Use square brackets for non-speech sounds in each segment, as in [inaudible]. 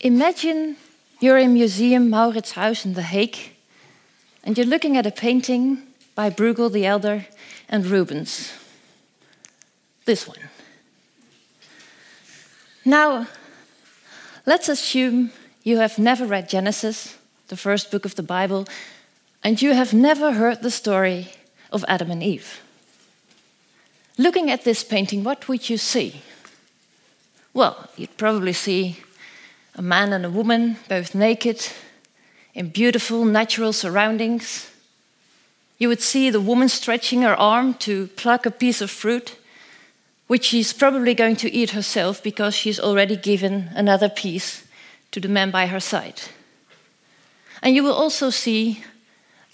Imagine you're in Museum Mauritshuis in The Hague and you're looking at a painting by Bruegel the Elder and Rubens. This one. Now, let's assume you have never read Genesis, the first book of the Bible, and you have never heard the story of Adam and Eve. Looking at this painting, what would you see? Well, you'd probably see a man and a woman, both naked, in beautiful natural surroundings. You would see the woman stretching her arm to pluck a piece of fruit, which she's probably going to eat herself because she's already given another piece to the man by her side. And you will also see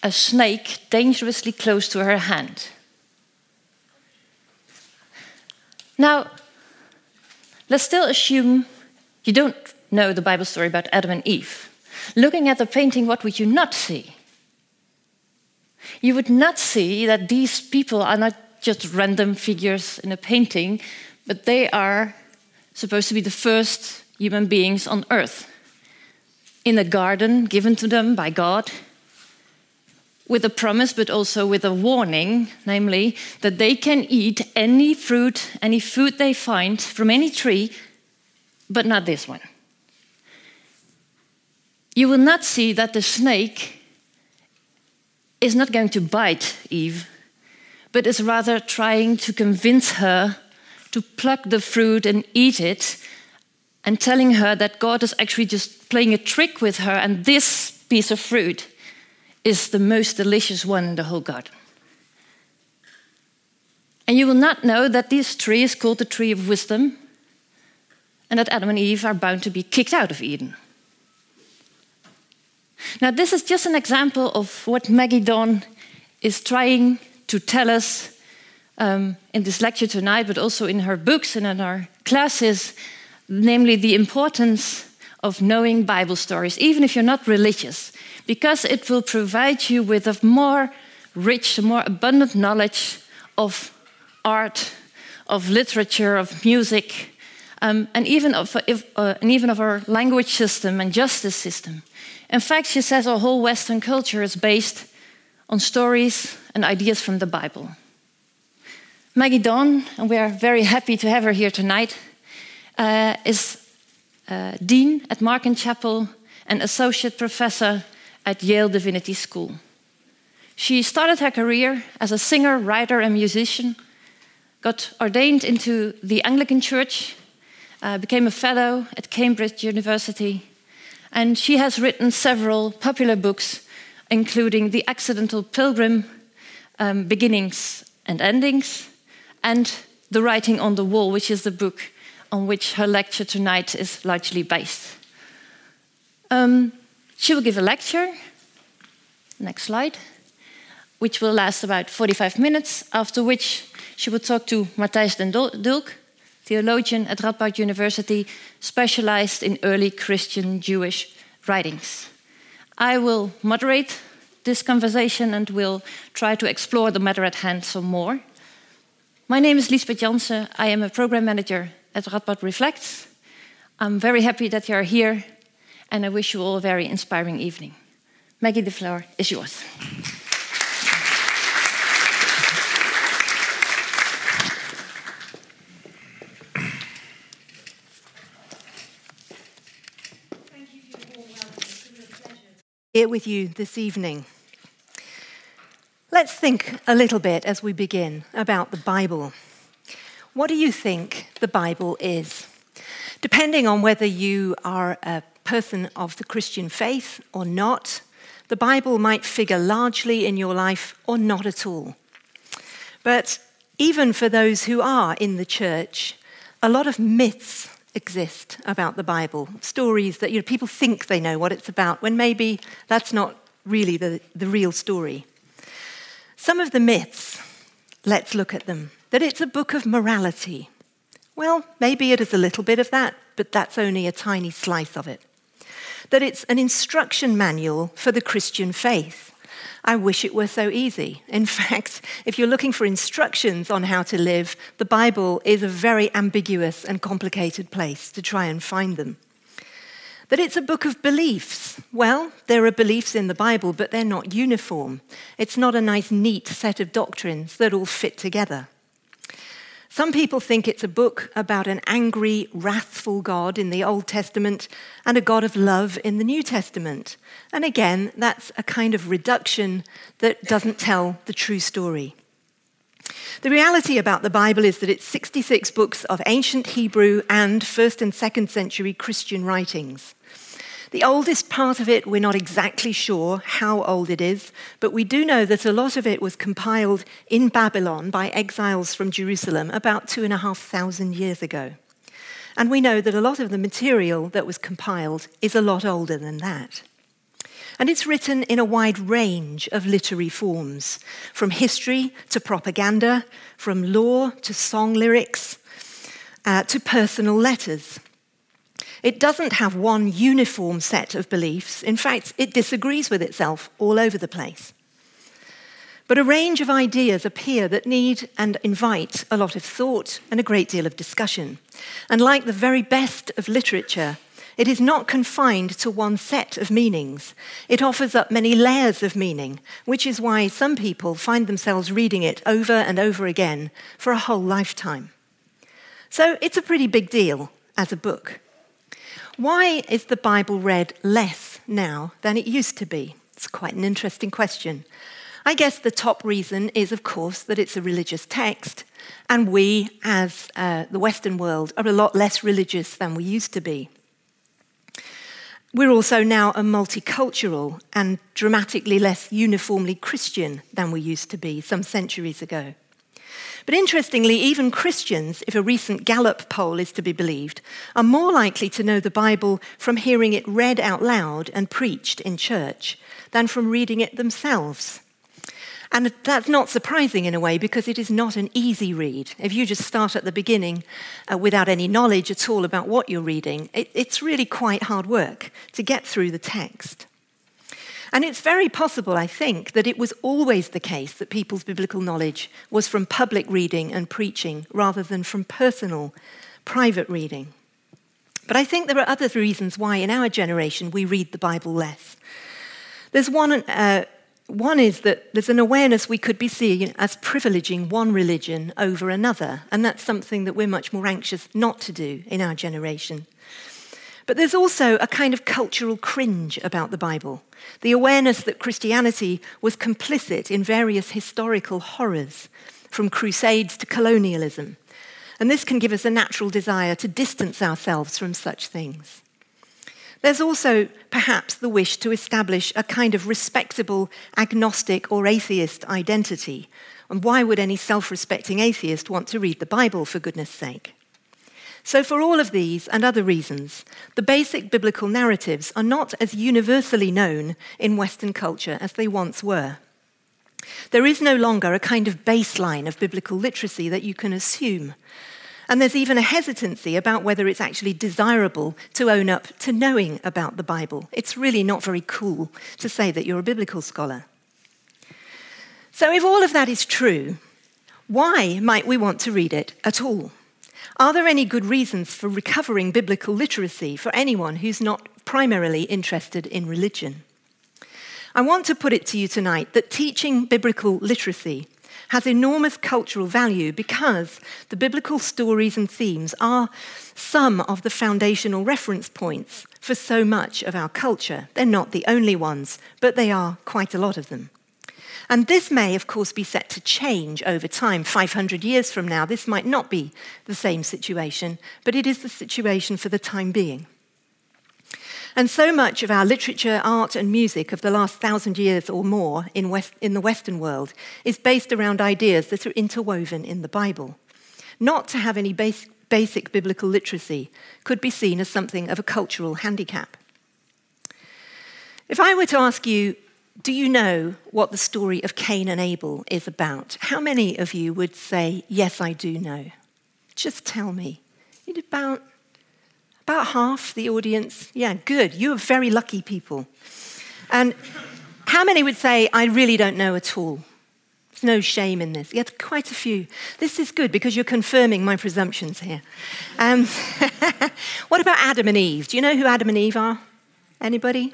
a snake dangerously close to her hand. Now, let's still assume you don't know the Bible story about Adam and Eve. Looking at the painting, what would you not see? You would not see that these people are not just random figures in a painting, but they are supposed to be the first human beings on earth. In a garden given to them by God, with a promise, but also with a warning, namely that they can eat any fruit, any food they find from any tree, but not this one you will not see that the snake is not going to bite Eve, but is rather trying to convince her to pluck the fruit and eat it, and telling her that God is actually just playing a trick with her, and this piece of fruit is the most delicious one in the whole garden. And you will not know that this tree is called the tree of wisdom, and that Adam and Eve are bound to be kicked out of Eden. Now, this is just an example of what Maggie Dawn is trying to tell us um, in this lecture tonight, but also in her books and in our classes, namely the importance of knowing Bible stories, even if you're not religious, because it will provide you with a more rich, more abundant knowledge of art, of literature, of music, um, and, even of, if, uh, and even of our language system and justice system. In fact, she says our whole Western culture is based on stories and ideas from the Bible. Maggie Dawn, and we are very happy to have her here tonight, uh, is uh, Dean at Marquand Chapel and Associate Professor at Yale Divinity School. She started her career as a singer, writer, and musician, got ordained into the Anglican Church, uh, became a fellow at Cambridge University, and she has written several popular books, including The Accidental Pilgrim, um, Beginnings and Endings, and The Writing on the Wall, which is the book on which her lecture tonight is largely based. Um, she will give a lecture, next slide, which will last about 45 minutes, after which she will talk to Matthijs den Dulk, theologian at Radboud University, specialized in early Christian Jewish writings. I will moderate this conversation and will try to explore the matter at hand some more. My name is Lisbeth Jansen. I am a program manager at Radboud Reflects. I'm very happy that you are here, and I wish you all a very inspiring evening. Maggie, the floor is yours. Here with you this evening. Let's think a little bit as we begin about the Bible. What do you think the Bible is? Depending on whether you are a person of the Christian faith or not, the Bible might figure largely in your life or not at all. But even for those who are in the church, a lot of myths exist about the Bible, stories that you know, people think they know what it's about, when maybe that's not really the, the real story. Some of the myths, let's look at them. That it's a book of morality. Well, maybe it is a little bit of that, but that's only a tiny slice of it. That it's an instruction manual for the Christian faith. I wish it were so easy. In [laughs] fact, if you're looking for instructions on how to live, the Bible is a very ambiguous and complicated place to try and find them. That it's a book of beliefs. Well, there are beliefs in the Bible, but they're not uniform. It's not a nice, neat set of doctrines that all fit together. Some people think it's a book about an angry, wrathful God in the Old Testament and a God of love in the New Testament. And again, that's a kind of reduction that doesn't tell the true story. The reality about the Bible is that it's 66 books of ancient Hebrew and first and second century Christian writings. The oldest part of it, we're not exactly sure how old it is, but we do know that a lot of it was compiled in Babylon by exiles from Jerusalem about two and a half thousand years ago. And we know that a lot of the material that was compiled is a lot older than that. And it's written in a wide range of literary forms, from history to propaganda, from law to song lyrics, uh, to personal letters. It doesn't have one uniform set of beliefs. In fact, it disagrees with itself all over the place. But a range of ideas appear that need and invite a lot of thought and a great deal of discussion. And like the very best of literature, it is not confined to one set of meanings. It offers up many layers of meaning, which is why some people find themselves reading it over and over again for a whole lifetime. So it's a pretty big deal as a book. Why is the Bible read less now than it used to be? It's quite an interesting question. I guess the top reason is, of course, that it's a religious text, and we, as uh, the Western world, are a lot less religious than we used to be. We're also now a multicultural and dramatically less uniformly Christian than we used to be some centuries ago. But interestingly, even Christians, if a recent Gallup poll is to be believed, are more likely to know the Bible from hearing it read out loud and preached in church than from reading it themselves. And that's not surprising in a way because it is not an easy read. If you just start at the beginning uh, without any knowledge at all about what you're reading, it, it's really quite hard work to get through the text. And it's very possible, I think, that it was always the case that people's biblical knowledge was from public reading and preaching rather than from personal, private reading. But I think there are other reasons why in our generation we read the Bible less. There's one, uh, one is that there's an awareness we could be seeing as privileging one religion over another, and that's something that we're much more anxious not to do in our generation. But there's also a kind of cultural cringe about the Bible the awareness that Christianity was complicit in various historical horrors, from crusades to colonialism. And this can give us a natural desire to distance ourselves from such things. There's also perhaps the wish to establish a kind of respectable agnostic or atheist identity. And why would any self respecting atheist want to read the Bible, for goodness sake? So, for all of these and other reasons, the basic biblical narratives are not as universally known in Western culture as they once were. There is no longer a kind of baseline of biblical literacy that you can assume. And there's even a hesitancy about whether it's actually desirable to own up to knowing about the Bible. It's really not very cool to say that you're a biblical scholar. So, if all of that is true, why might we want to read it at all? Are there any good reasons for recovering biblical literacy for anyone who's not primarily interested in religion? I want to put it to you tonight that teaching biblical literacy has enormous cultural value because the biblical stories and themes are some of the foundational reference points for so much of our culture. They're not the only ones, but they are quite a lot of them. And this may, of course, be set to change over time. 500 years from now, this might not be the same situation, but it is the situation for the time being. And so much of our literature, art, and music of the last thousand years or more in, West, in the Western world is based around ideas that are interwoven in the Bible. Not to have any basic, basic biblical literacy could be seen as something of a cultural handicap. If I were to ask you, do you know what the story of Cain and Abel is about? How many of you would say, Yes, I do know? Just tell me. It's about, about half the audience. Yeah, good. You are very lucky people. And how many would say, I really don't know at all? There's no shame in this. Yet quite a few. This is good because you're confirming my presumptions here. Um, [laughs] what about Adam and Eve? Do you know who Adam and Eve are? Anybody?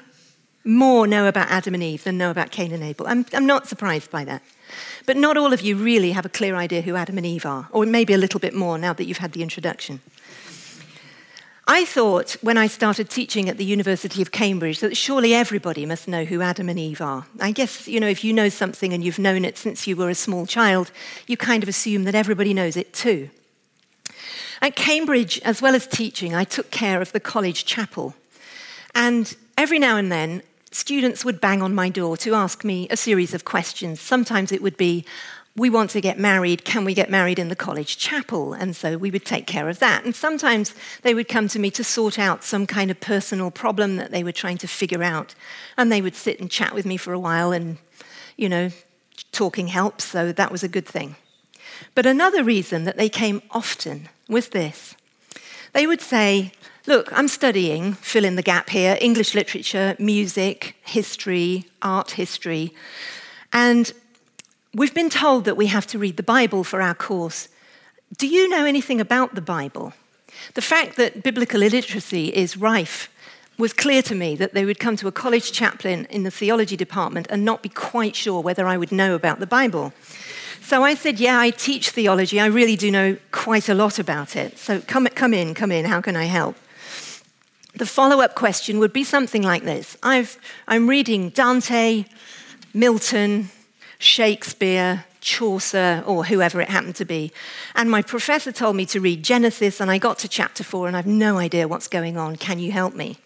More know about Adam and Eve than know about Cain and Abel. I'm, I'm not surprised by that. But not all of you really have a clear idea who Adam and Eve are, or maybe a little bit more now that you've had the introduction. I thought when I started teaching at the University of Cambridge that surely everybody must know who Adam and Eve are. I guess, you know, if you know something and you've known it since you were a small child, you kind of assume that everybody knows it too. At Cambridge, as well as teaching, I took care of the college chapel. And every now and then, students would bang on my door to ask me a series of questions. Sometimes it would be, we want to get married, can we get married in the college chapel? And so we would take care of that. And sometimes they would come to me to sort out some kind of personal problem that they were trying to figure out. And they would sit and chat with me for a while, and, you know, talking helps, so that was a good thing. But another reason that they came often was this they would say, Look, I'm studying, fill in the gap here, English literature, music, history, art history. And we've been told that we have to read the Bible for our course. Do you know anything about the Bible? The fact that biblical illiteracy is rife was clear to me that they would come to a college chaplain in the theology department and not be quite sure whether I would know about the Bible. So I said, Yeah, I teach theology. I really do know quite a lot about it. So come, come in, come in. How can I help? The follow up question would be something like this i am reading Dante, Milton, Shakespeare, Chaucer, or whoever it happened to be. And my professor told me to read Genesis, and I got to chapter four, and I've no idea what's going on. Can you help me?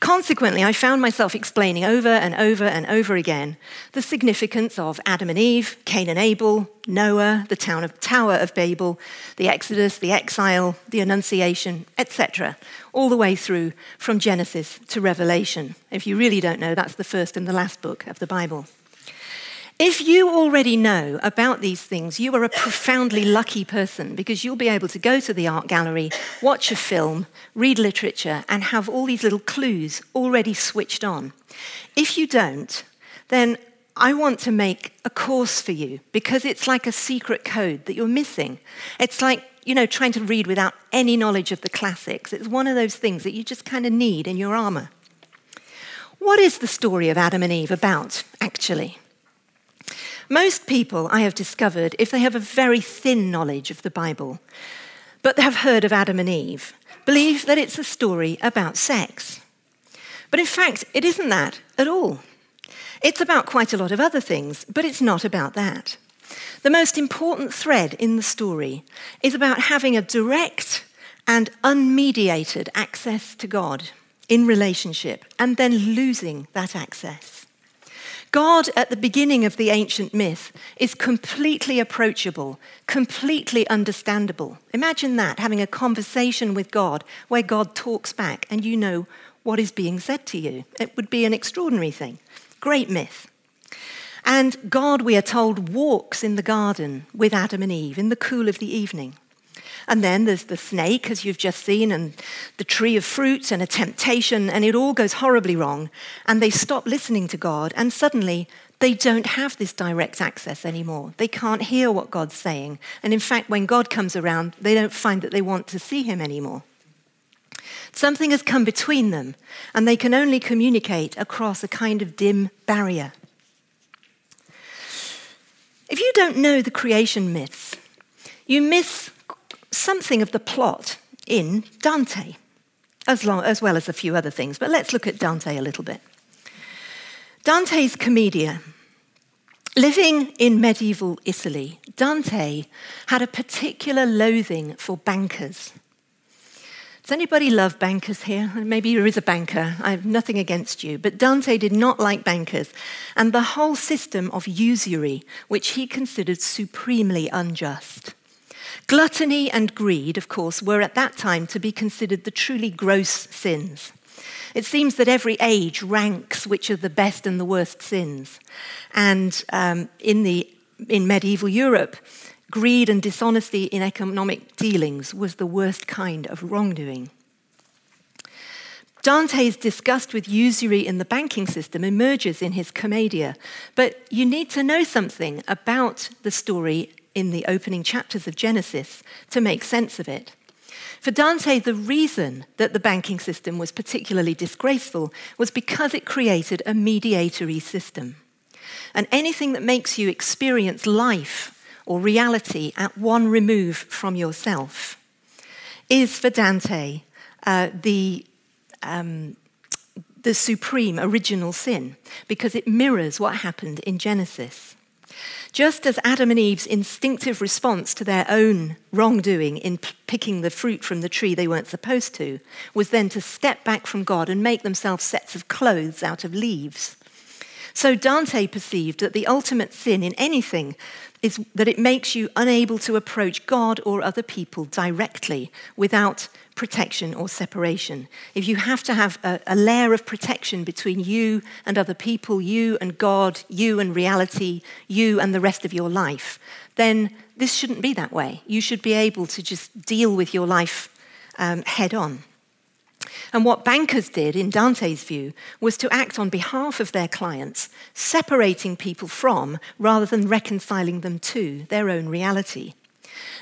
Consequently, I found myself explaining over and over and over again the significance of Adam and Eve, Cain and Abel, Noah, the town of Tower of Babel, the Exodus, the exile, the Annunciation, etc., all the way through from Genesis to Revelation. If you really don't know, that's the first and the last book of the Bible. If you already know about these things, you are a profoundly lucky person because you'll be able to go to the art gallery, watch a film, read literature, and have all these little clues already switched on. If you don't, then I want to make a course for you because it's like a secret code that you're missing. It's like, you know, trying to read without any knowledge of the classics. It's one of those things that you just kind of need in your armor. What is the story of Adam and Eve about, actually? Most people, I have discovered, if they have a very thin knowledge of the Bible, but they have heard of Adam and Eve, believe that it's a story about sex. But in fact, it isn't that at all. It's about quite a lot of other things, but it's not about that. The most important thread in the story is about having a direct and unmediated access to God in relationship and then losing that access. God, at the beginning of the ancient myth, is completely approachable, completely understandable. Imagine that, having a conversation with God where God talks back and you know what is being said to you. It would be an extraordinary thing. Great myth. And God, we are told, walks in the garden with Adam and Eve in the cool of the evening. And then there's the snake, as you've just seen, and the tree of fruits and a temptation, and it all goes horribly wrong. And they stop listening to God, and suddenly they don't have this direct access anymore. They can't hear what God's saying. And in fact, when God comes around, they don't find that they want to see him anymore. Something has come between them, and they can only communicate across a kind of dim barrier. If you don't know the creation myths, you miss something of the plot in Dante, as, long, as well as a few other things. But let's look at Dante a little bit. Dante's Commedia. Living in medieval Italy, Dante had a particular loathing for bankers. Does anybody love bankers here? Maybe there is a banker. I have nothing against you. But Dante did not like bankers and the whole system of usury, which he considered supremely unjust. Gluttony and greed, of course, were at that time to be considered the truly gross sins. It seems that every age ranks which are the best and the worst sins. And um, in, the, in medieval Europe, greed and dishonesty in economic dealings was the worst kind of wrongdoing. Dante's disgust with usury in the banking system emerges in his Commedia, but you need to know something about the story in the opening chapters of Genesis to make sense of it. For Dante, the reason that the banking system was particularly disgraceful was because it created a mediatory system. And anything that makes you experience life or reality at one remove from yourself is for Dante uh, the, um, the supreme original sin because it mirrors what happened in Genesis. Just as Adam and Eve's instinctive response to their own wrongdoing in p- picking the fruit from the tree they weren't supposed to was then to step back from God and make themselves sets of clothes out of leaves. So Dante perceived that the ultimate sin in anything is that it makes you unable to approach God or other people directly without protection or separation. If you have to have a, a, layer of protection between you and other people, you and God, you and reality, you and the rest of your life, then this shouldn't be that way. You should be able to just deal with your life um, head on. And what bankers did, in Dante's view, was to act on behalf of their clients, separating people from rather than reconciling them to their own reality.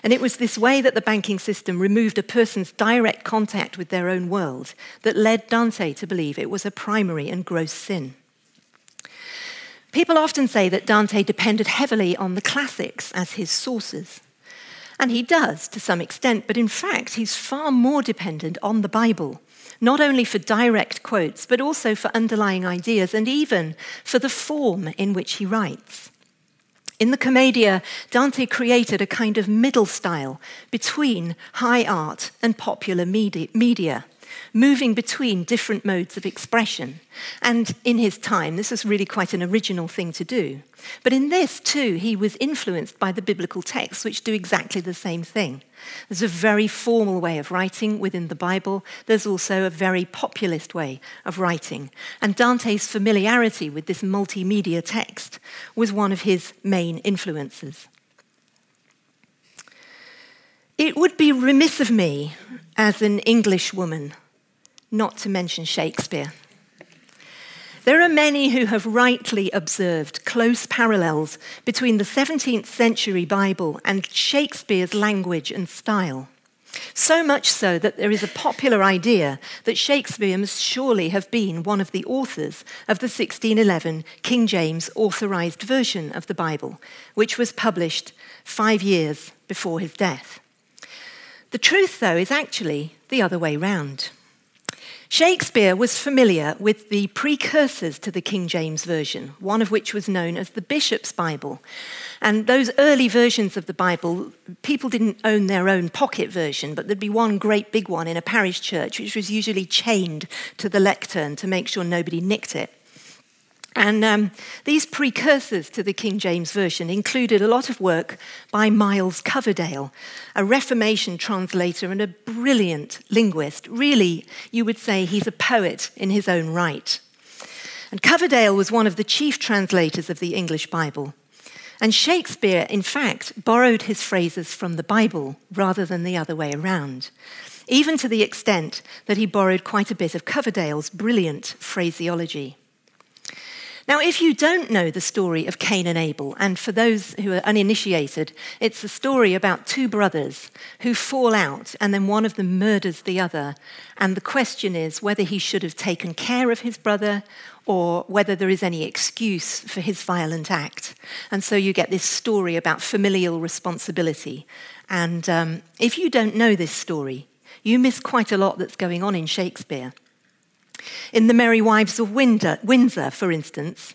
And it was this way that the banking system removed a person's direct contact with their own world that led Dante to believe it was a primary and gross sin. People often say that Dante depended heavily on the classics as his sources. And he does to some extent, but in fact, he's far more dependent on the Bible, not only for direct quotes, but also for underlying ideas and even for the form in which he writes. In the Commedia, Dante created a kind of middle style between high art and popular media, moving between different modes of expression. And in his time, this was really quite an original thing to do. But in this, too, he was influenced by the biblical texts, which do exactly the same thing. There's a very formal way of writing within the Bible. There's also a very populist way of writing. And Dante's familiarity with this multimedia text was one of his main influences. It would be remiss of me as an English woman not to mention Shakespeare. There are many who have rightly observed close parallels between the 17th century Bible and Shakespeare's language and style. So much so that there is a popular idea that Shakespeare must surely have been one of the authors of the 1611 King James authorized version of the Bible, which was published five years before his death. The truth, though, is actually the other way round. Shakespeare was familiar with the precursors to the King James Version, one of which was known as the Bishop's Bible. And those early versions of the Bible, people didn't own their own pocket version, but there'd be one great big one in a parish church, which was usually chained to the lectern to make sure nobody nicked it. And um, these precursors to the King James Version included a lot of work by Miles Coverdale, a Reformation translator and a brilliant linguist. Really, you would say he's a poet in his own right. And Coverdale was one of the chief translators of the English Bible. And Shakespeare, in fact, borrowed his phrases from the Bible rather than the other way around, even to the extent that he borrowed quite a bit of Coverdale's brilliant phraseology. Now, if you don't know the story of Cain and Abel, and for those who are uninitiated, it's a story about two brothers who fall out and then one of them murders the other. And the question is whether he should have taken care of his brother or whether there is any excuse for his violent act. And so you get this story about familial responsibility. And um, if you don't know this story, you miss quite a lot that's going on in Shakespeare. In The Merry Wives of Windsor, for instance,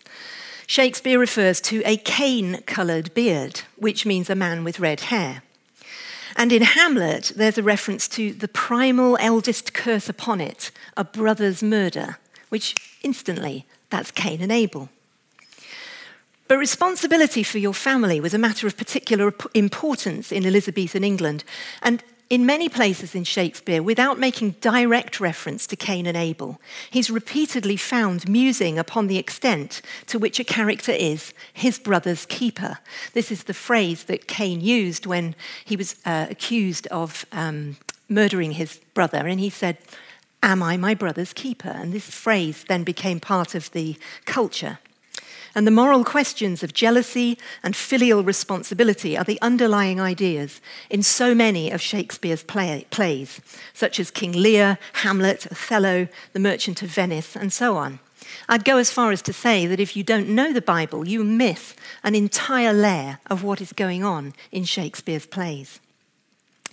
Shakespeare refers to a Cain coloured beard, which means a man with red hair. And in Hamlet, there's a reference to the primal eldest curse upon it, a brother's murder, which instantly, that's Cain and Abel. But responsibility for your family was a matter of particular importance in Elizabethan England, and in many places in Shakespeare, without making direct reference to Cain and Abel, he's repeatedly found musing upon the extent to which a character is his brother's keeper. This is the phrase that Cain used when he was uh, accused of um, murdering his brother, and he said, Am I my brother's keeper? And this phrase then became part of the culture. And the moral questions of jealousy and filial responsibility are the underlying ideas in so many of Shakespeare's play, plays, such as King Lear, Hamlet, Othello, The Merchant of Venice, and so on. I'd go as far as to say that if you don't know the Bible, you miss an entire layer of what is going on in Shakespeare's plays.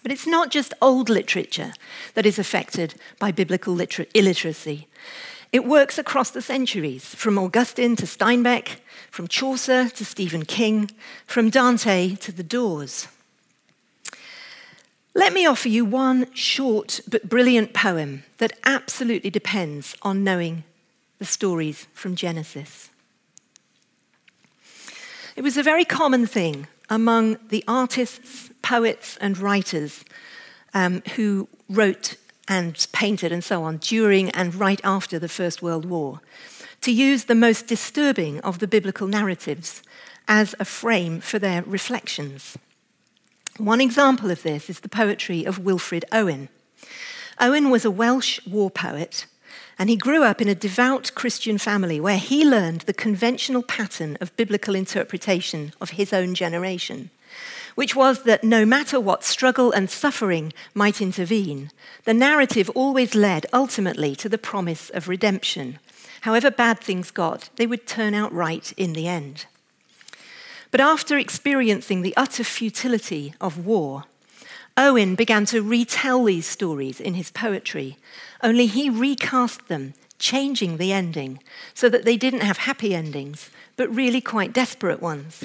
But it's not just old literature that is affected by biblical liter- illiteracy. It works across the centuries, from Augustine to Steinbeck, from Chaucer to Stephen King, from Dante to the Doors. Let me offer you one short but brilliant poem that absolutely depends on knowing the stories from Genesis. It was a very common thing among the artists, poets, and writers um, who wrote and painted and so on during and right after the First World War to use the most disturbing of the biblical narratives as a frame for their reflections. One example of this is the poetry of Wilfred Owen. Owen was a Welsh war poet and he grew up in a devout Christian family where he learned the conventional pattern of biblical interpretation of his own generation, which was that no matter what struggle and suffering might intervene, the narrative always led ultimately to the promise of redemption. However bad things got, they would turn out right in the end. But after experiencing the utter futility of war, Owen began to retell these stories in his poetry, only he recast them, changing the ending so that they didn't have happy endings, but really quite desperate ones.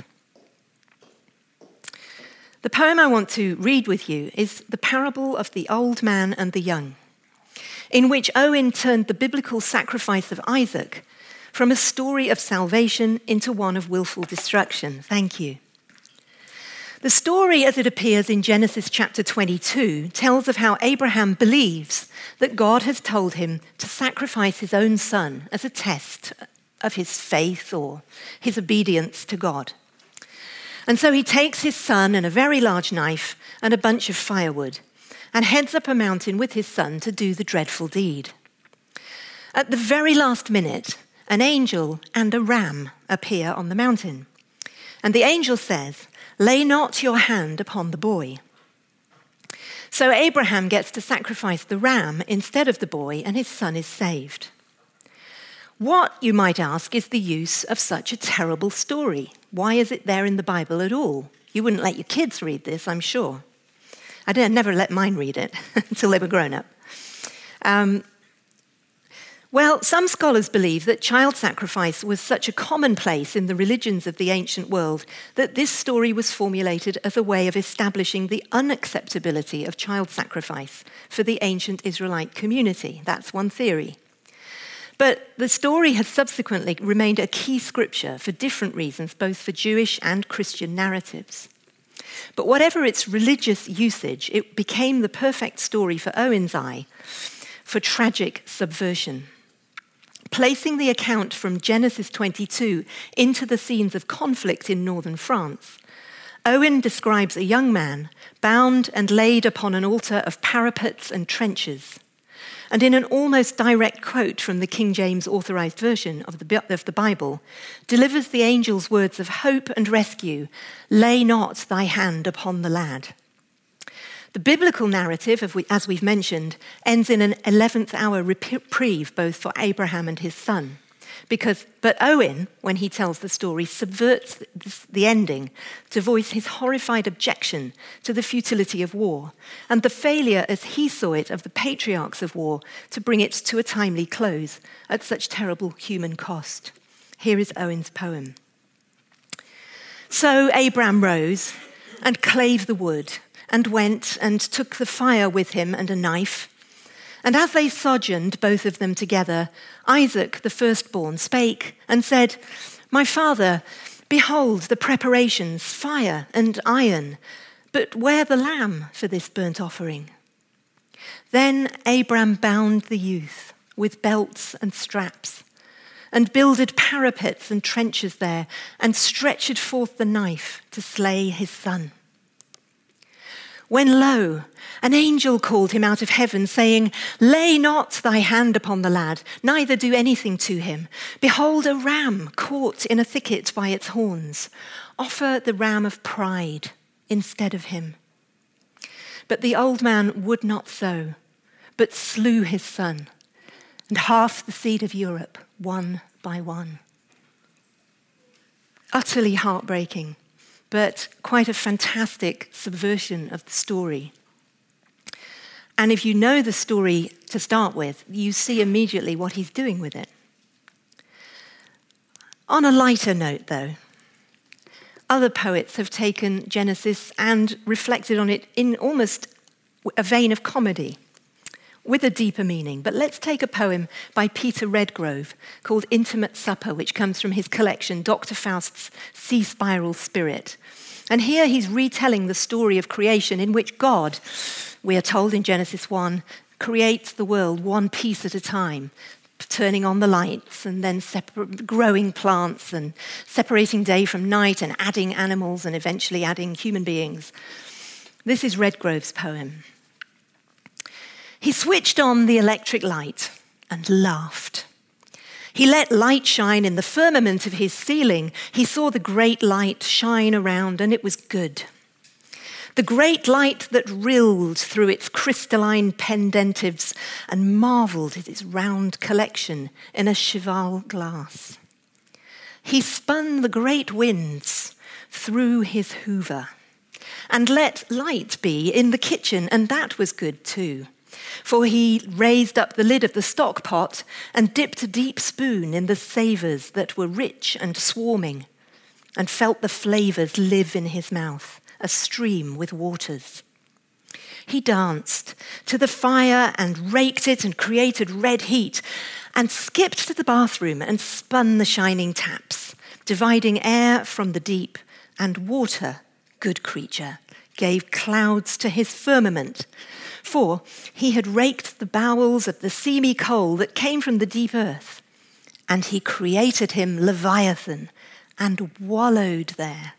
The poem I want to read with you is The Parable of the Old Man and the Young, in which Owen turned the biblical sacrifice of Isaac from a story of salvation into one of willful destruction. Thank you. The story, as it appears in Genesis chapter 22, tells of how Abraham believes that God has told him to sacrifice his own son as a test of his faith or his obedience to God. And so he takes his son and a very large knife and a bunch of firewood and heads up a mountain with his son to do the dreadful deed. At the very last minute, an angel and a ram appear on the mountain. And the angel says, Lay not your hand upon the boy. So Abraham gets to sacrifice the ram instead of the boy, and his son is saved. What, you might ask, is the use of such a terrible story? Why is it there in the Bible at all? You wouldn't let your kids read this, I'm sure. I never let mine read it [laughs] until they were grown up. Um, well, some scholars believe that child sacrifice was such a commonplace in the religions of the ancient world that this story was formulated as a way of establishing the unacceptability of child sacrifice for the ancient Israelite community. That's one theory. But the story has subsequently remained a key scripture for different reasons, both for Jewish and Christian narratives. But whatever its religious usage, it became the perfect story for Owen's eye for tragic subversion placing the account from Genesis 22 into the scenes of conflict in northern France. Owen describes a young man bound and laid upon an altar of parapets and trenches. And in an almost direct quote from the King James authorized version of the, of the Bible, delivers the angel's words of hope and rescue Lay not thy hand upon the lad. The biblical narrative, as we've mentioned, ends in an 11th hour reprieve both for Abraham and his son. Because, but Owen, when he tells the story, subverts the ending to voice his horrified objection to the futility of war and the failure, as he saw it, of the patriarchs of war to bring it to a timely close at such terrible human cost. Here is Owen's poem. So Abram rose and clave the wood and went and took the fire with him and a knife. And as they sojourned, both of them together, Isaac, the firstborn, spake and said, My father, behold the preparations, fire and iron, but where the lamb for this burnt offering? Then Abram bound the youth with belts and straps, and builded parapets and trenches there, and stretched forth the knife to slay his son. When lo, an angel called him out of heaven, saying, Lay not thy hand upon the lad, neither do anything to him. Behold, a ram caught in a thicket by its horns. Offer the ram of pride instead of him. But the old man would not so, but slew his son, and half the seed of Europe, one by one. Utterly heartbreaking but quite a fantastic subversion of the story. And if you know the story to start with, you see immediately what he's doing with it. On a lighter note, though, other poets have taken Genesis and reflected on it in almost a vein of comedy with a deeper meaning. But let's take a poem by Peter Redgrove called Intimate Supper, which comes from his collection, Dr. Faust's Sea Spiral Spirit. And here he's retelling the story of creation in which God, we are told in Genesis 1, creates the world one piece at a time, turning on the lights and then separ- growing plants and separating day from night and adding animals and eventually adding human beings. This is Redgrove's poem. He switched on the electric light and laughed. He let light shine in the firmament of his ceiling. He saw the great light shine around, and it was good. The great light that rilled through its crystalline pendentives and marveled at its round collection in a cheval glass. He spun the great winds through his hoover and let light be in the kitchen, and that was good too. For he raised up the lid of the stock pot and dipped a deep spoon in the savours that were rich and swarming, and felt the flavours live in his mouth, a stream with waters. He danced to the fire and raked it and created red heat, and skipped to the bathroom and spun the shining taps, dividing air from the deep and water, good creature, gave clouds to his firmament for he had raked the bowels of the seamy coal that came from the deep earth, and he created him Leviathan and wallowed there.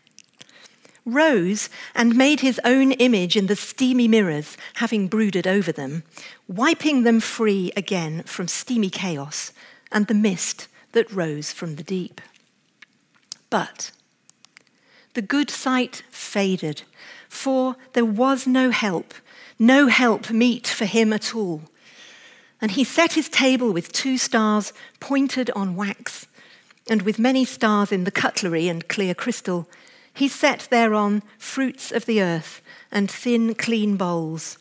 Rose and made his own image in the steamy mirrors, having brooded over them, wiping them free again from steamy chaos and the mist that rose from the deep. But the good sight faded, for there was no help no help meet for him at all. And he set his table with two stars pointed on wax, and with many stars in the cutlery and clear crystal. He set thereon fruits of the earth and thin, clean bowls.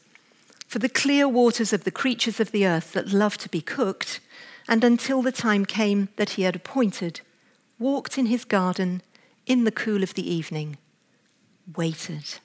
For the clear waters of the creatures of the earth that love to be cooked, and until the time came that he had appointed, walked in his garden in the cool of the evening, waited.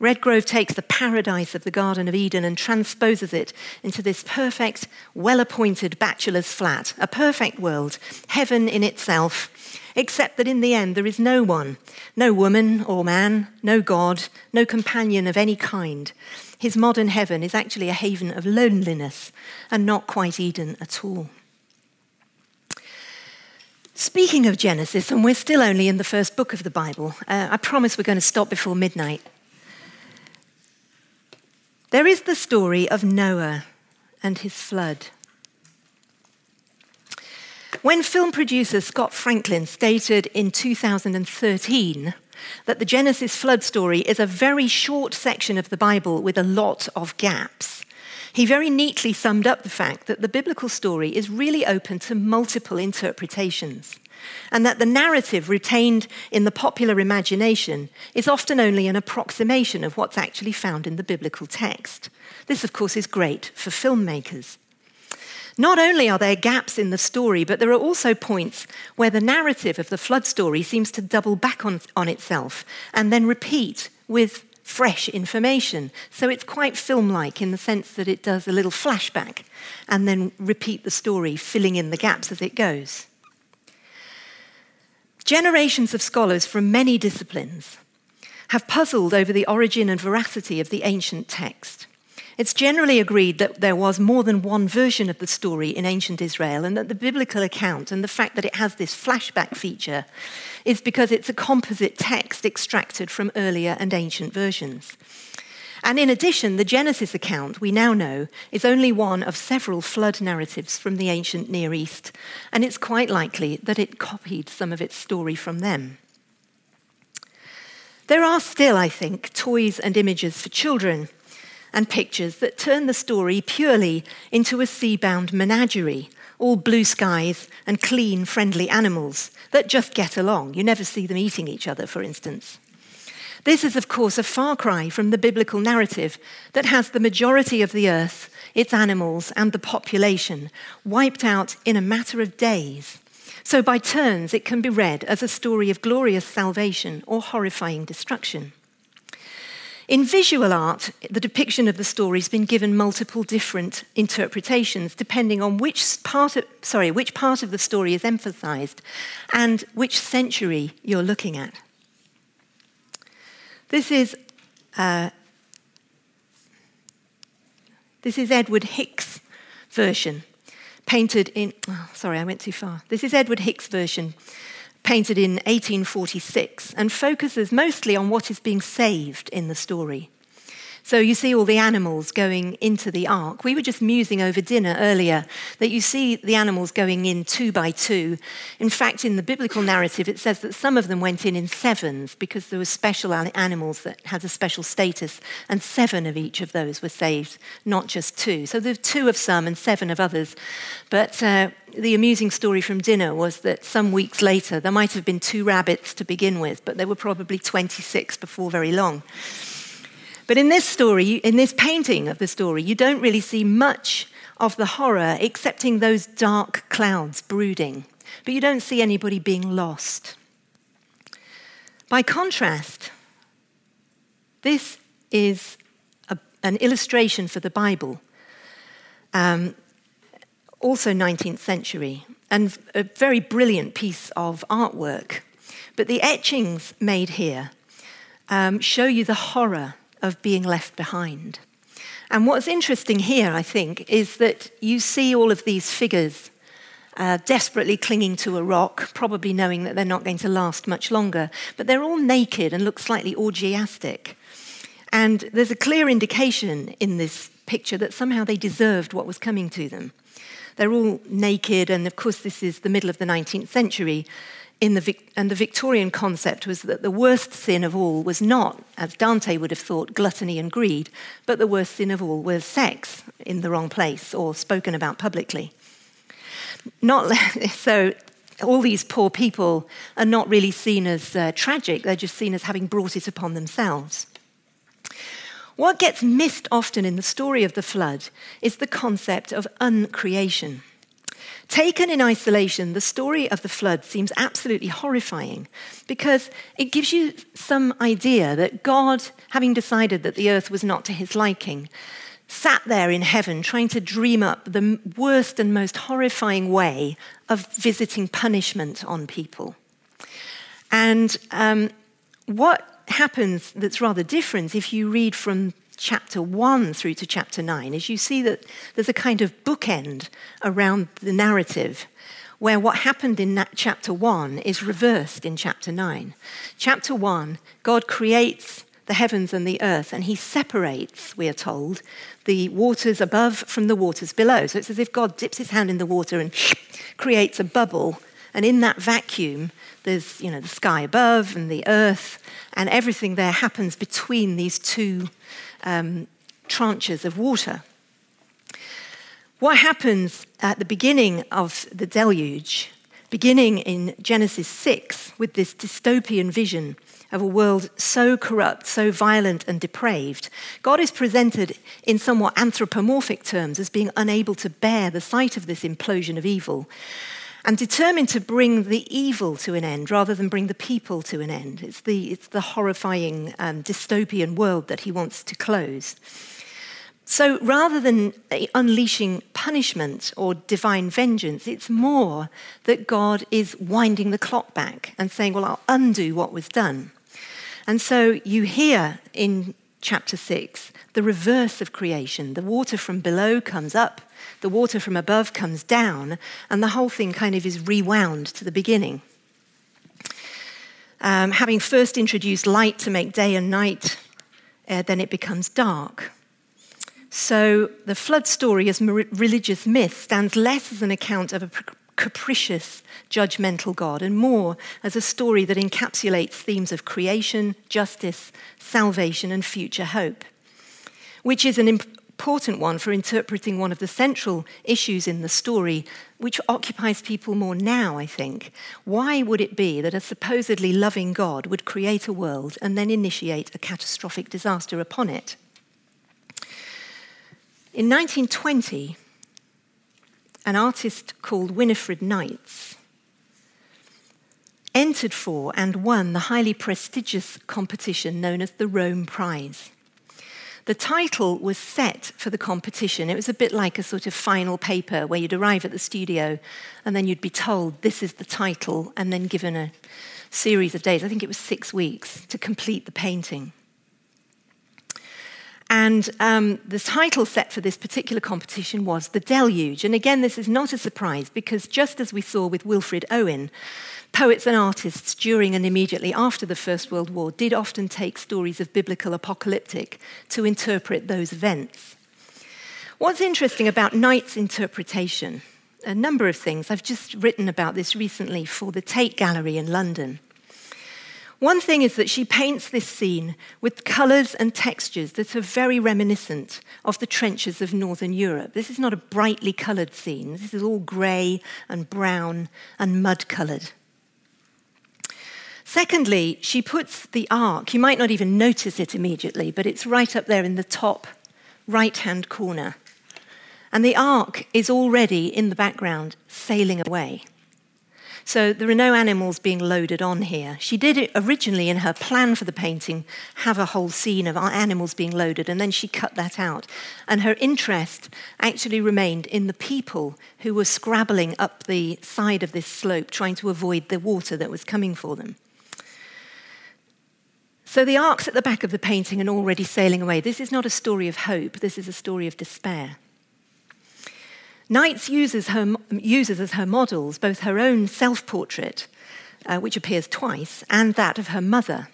Redgrove takes the paradise of the Garden of Eden and transposes it into this perfect, well appointed bachelor's flat, a perfect world, heaven in itself, except that in the end there is no one, no woman or man, no God, no companion of any kind. His modern heaven is actually a haven of loneliness and not quite Eden at all. Speaking of Genesis, and we're still only in the first book of the Bible, uh, I promise we're going to stop before midnight. There is the story of Noah and his flood. When film producer Scott Franklin stated in 2013 that the Genesis flood story is a very short section of the Bible with a lot of gaps, he very neatly summed up the fact that the biblical story is really open to multiple interpretations and that the narrative retained in the popular imagination is often only an approximation of what's actually found in the biblical text. This, of course, is great for filmmakers. Not only are there gaps in the story, but there are also points where the narrative of the flood story seems to double back on, on itself and then repeat with fresh information. So it's quite film like in the sense that it does a little flashback and then repeat the story, filling in the gaps as it goes. Generations of scholars from many disciplines have puzzled over the origin and veracity of the ancient text. It's generally agreed that there was more than one version of the story in ancient Israel, and that the biblical account and the fact that it has this flashback feature is because it's a composite text extracted from earlier and ancient versions. And in addition, the Genesis account, we now know, is only one of several flood narratives from the ancient Near East, and it's quite likely that it copied some of its story from them. There are still, I think, toys and images for children and pictures that turn the story purely into a sea bound menagerie, all blue skies and clean, friendly animals that just get along. You never see them eating each other, for instance. This is, of course, a far cry from the biblical narrative that has the majority of the earth, its animals, and the population wiped out in a matter of days. So, by turns, it can be read as a story of glorious salvation or horrifying destruction. In visual art, the depiction of the story has been given multiple different interpretations depending on which part of, sorry, which part of the story is emphasized and which century you're looking at. This is, uh, this is Edward Hicks' version, painted in, oh, sorry, I went too far. This is Edward Hicks' version, painted in 1846 and focuses mostly on what is being saved in the story. So you see all the animals going into the ark. We were just musing over dinner earlier that you see the animals going in two by two. In fact, in the biblical narrative, it says that some of them went in in sevens because there were special animals that had a special status, and seven of each of those were saved, not just two. So there are two of some and seven of others. But uh, the amusing story from dinner was that some weeks later, there might have been two rabbits to begin with, but there were probably 26 before very long. But in this story, in this painting of the story, you don't really see much of the horror excepting those dark clouds brooding. But you don't see anybody being lost. By contrast, this is a, an illustration for the Bible, um, also 19th century, and a very brilliant piece of artwork. But the etchings made here um, show you the horror of being left behind. And what's interesting here, I think, is that you see all of these figures uh, desperately clinging to a rock, probably knowing that they're not going to last much longer, but they're all naked and look slightly orgiastic. And there's a clear indication in this picture that somehow they deserved what was coming to them. They're all naked, and of course, this is the middle of the 19th century in the, and the Victorian concept was that the worst sin of all was not, as Dante would have thought, gluttony and greed, but the worst sin of all was sex in the wrong place or spoken about publicly. Not [laughs] so. All these poor people are not really seen as uh, tragic, they're just seen as having brought it upon themselves. What gets missed often in the story of the flood is the concept of uncreation. Taken in isolation, the story of the flood seems absolutely horrifying because it gives you some idea that God, having decided that the earth was not to his liking, sat there in heaven trying to dream up the worst and most horrifying way of visiting punishment on people. And um, what happens that's rather different if you read from chapter 1 through to chapter 9 is you see that there's a kind of bookend around the narrative where what happened in chapter 1 is reversed in chapter 9. Chapter 1, God creates the heavens and the earth, and he separates, we are told, the waters above from the waters below. So it's as if God dips his hand in the water and [sniffs] creates a bubble, and in that vacuum, there's you know, the sky above and the earth, and everything there happens between these two um, tranches of water. What happens at the beginning of the deluge, beginning in Genesis 6, with this dystopian vision of a world so corrupt, so violent and depraved, God is presented in somewhat anthropomorphic terms as being unable to bear the sight of this implosion of evil and determined to bring the evil to an end rather than bring the people to an end. It's the, it's the horrifying um, dystopian world that he wants to close. So rather than unleashing punishment or divine vengeance, it's more that God is winding the clock back and saying, Well, I'll undo what was done. And so you hear in chapter 6, the reverse of creation. The water from below comes up, the water from above comes down, and the whole thing kind of is rewound to the beginning. Um, having first introduced light to make day and night, uh, then it becomes dark. So the flood story as religious myth stands less as an account of a capricious, judgmental God, and more as a story that encapsulates themes of creation, justice, salvation, and future hope, which is an important one for interpreting one of the central issues in the story, which occupies people more now, I think. Why would it be that a supposedly loving God would create a world and then initiate a catastrophic disaster upon it? In 1920, an artist called Winifred Knights, entered for and won the highly prestigious competition known as the Rome Prize. The title was set for the competition. It was a bit like a sort of final paper where you'd arrive at the studio and then you'd be told this is the title and then given a series of days. I think it was six weeks to complete the painting. And um, the title set for this particular competition was The Deluge. And again, this is not a surprise because just as we saw with Wilfred Owen, poets and artists during and immediately after the First World War did often take stories of biblical apocalyptic to interpret those events. What's interesting about Knights' interpretation? A number of things. I've just written about this recently for the Tate Gallery in London. One thing is that she paints this scene with colours and textures that are very reminiscent of the trenches of Northern Europe. This is not a brightly coloured scene, this is all grey and brown and mud coloured. Secondly, she puts the ark, you might not even notice it immediately, but it's right up there in the top right hand corner. And the ark is already in the background sailing away. So there are no animals being loaded on here. She did it originally in her plan for the painting, have a whole scene of animals being loaded, and then she cut that out. And her interest actually remained in the people who were scrabbling up the side of this slope, trying to avoid the water that was coming for them. So the ark's at the back of the painting and already sailing away. This is not a story of hope, this is a story of despair. Knights uses, her, uses as her models both her own self portrait, uh, which appears twice, and that of her mother,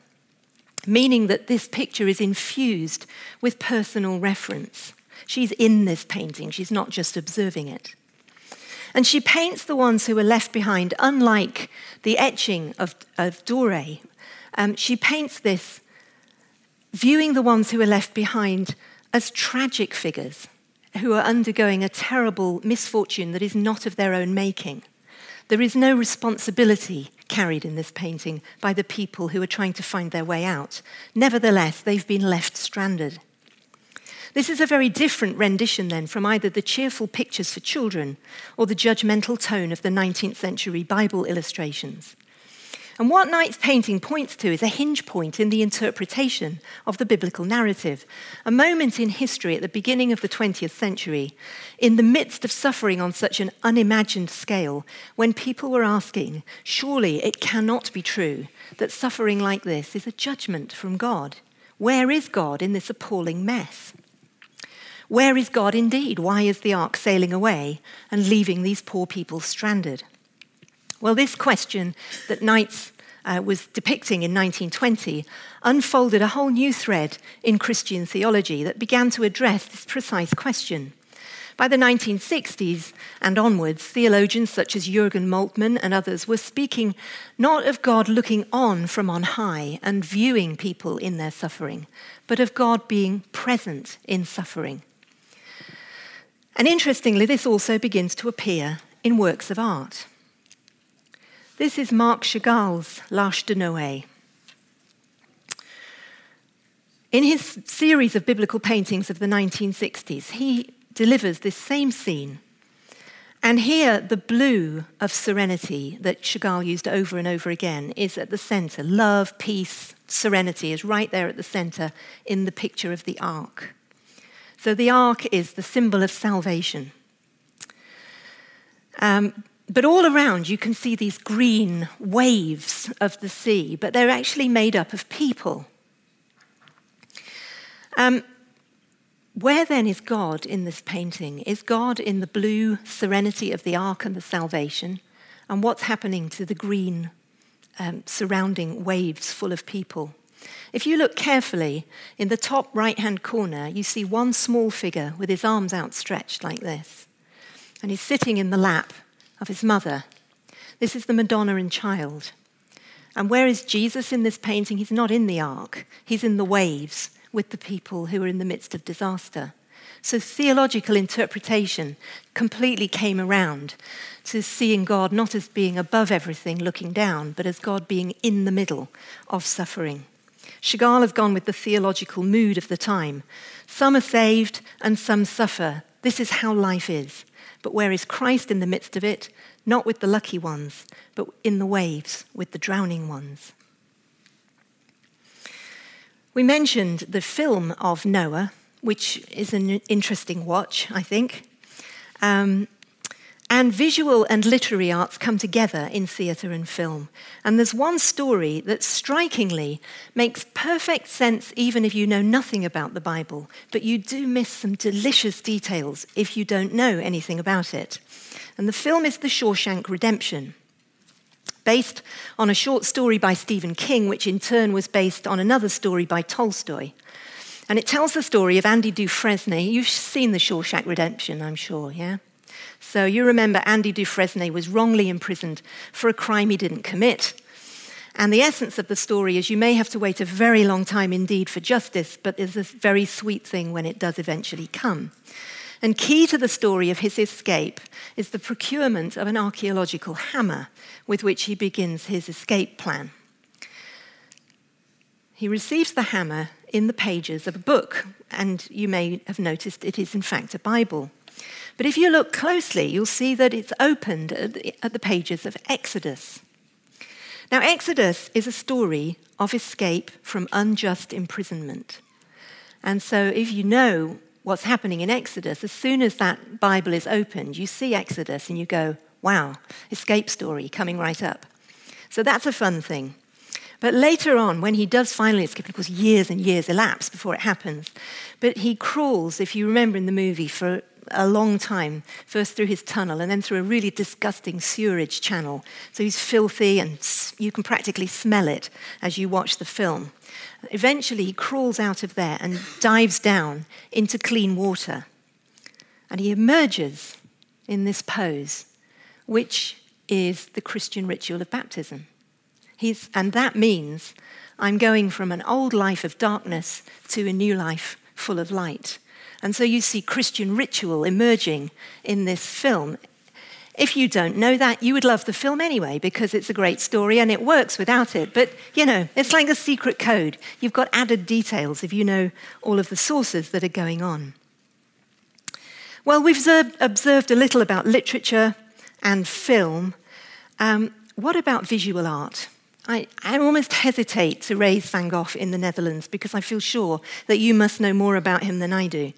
meaning that this picture is infused with personal reference. She's in this painting, she's not just observing it. And she paints the ones who are left behind, unlike the etching of, of Doré. Um, she paints this viewing the ones who are left behind as tragic figures who are undergoing a terrible misfortune that is not of their own making. There is no responsibility carried in this painting by the people who are trying to find their way out. Nevertheless, they've been left stranded. This is a very different rendition, then, from either the cheerful pictures for children or the judgmental tone of the 19th century Bible illustrations. And what Knights' painting points to is a hinge point in the interpretation of the biblical narrative, a moment in history at the beginning of the 20th century, in the midst of suffering on such an unimagined scale, when people were asking, surely it cannot be true that suffering like this is a judgment from God. Where is God in this appalling mess? Where is God indeed? Why is the ark sailing away and leaving these poor people stranded? Well, this question that Knights uh, was depicting in 1920 unfolded a whole new thread in Christian theology that began to address this precise question. By the 1960s and onwards, theologians such as Jürgen Moltmann and others were speaking not of God looking on from on high and viewing people in their suffering, but of God being present in suffering. And interestingly, this also begins to appear in works of art. This is Marc Chagall's L'Arche de Noé. In his series of biblical paintings of the 1960s, he delivers this same scene. And here, the blue of serenity that Chagall used over and over again is at the center. Love, peace, serenity is right there at the center in the picture of the ark. So the ark is the symbol of salvation. Um, but all around, you can see these green waves of the sea, but they're actually made up of people. Um, where then is God in this painting? Is God in the blue serenity of the ark and the salvation? And what's happening to the green um, surrounding waves full of people? If you look carefully, in the top right hand corner, you see one small figure with his arms outstretched like this. And he's sitting in the lap of his mother. This is the Madonna and child. And where is Jesus in this painting? He's not in the ark, he's in the waves with the people who are in the midst of disaster. So theological interpretation completely came around to seeing God not as being above everything, looking down, but as God being in the middle of suffering. Chagall has gone with the theological mood of the time. Some are saved and some suffer. This is how life is. But where is Christ in the midst of it? Not with the lucky ones, but in the waves with the drowning ones. We mentioned the film of Noah, which is an interesting watch, I think. Um, and visual and literary arts come together in theatre and film. And there's one story that strikingly makes perfect sense even if you know nothing about the Bible, but you do miss some delicious details if you don't know anything about it. And the film is The Shawshank Redemption, based on a short story by Stephen King, which in turn was based on another story by Tolstoy. And it tells the story of Andy Dufresne. You've seen The Shawshank Redemption, I'm sure, yeah? So you remember Andy Dufresne was wrongly imprisoned for a crime he didn't commit. And the essence of the story is you may have to wait a very long time indeed for justice, but there's a very sweet thing when it does eventually come. And key to the story of his escape is the procurement of an archaeological hammer with which he begins his escape plan. He receives the hammer in the pages of a book, and you may have noticed it is in fact a Bible. But if you look closely, you'll see that it's opened at the pages of Exodus. Now, Exodus is a story of escape from unjust imprisonment. And so, if you know what's happening in Exodus, as soon as that Bible is opened, you see Exodus and you go, wow, escape story coming right up. So, that's a fun thing. But later on, when he does finally escape, of course, years and years elapse before it happens, but he crawls, if you remember in the movie, for a long time, first through his tunnel and then through a really disgusting sewerage channel. So he's filthy and you can practically smell it as you watch the film. Eventually, he crawls out of there and dives down into clean water. And he emerges in this pose, which is the Christian ritual of baptism. He's, and that means I'm going from an old life of darkness to a new life full of light. And so you see Christian ritual emerging in this film. If you don't know that, you would love the film anyway because it's a great story and it works without it. But, you know, it's like a secret code. You've got added details if you know all of the sources that are going on. Well, we've observed a little about literature and film. Um, what about visual art? I, I, almost hesitate to raise Van Gogh in the Netherlands because I feel sure that you must know more about him than I do.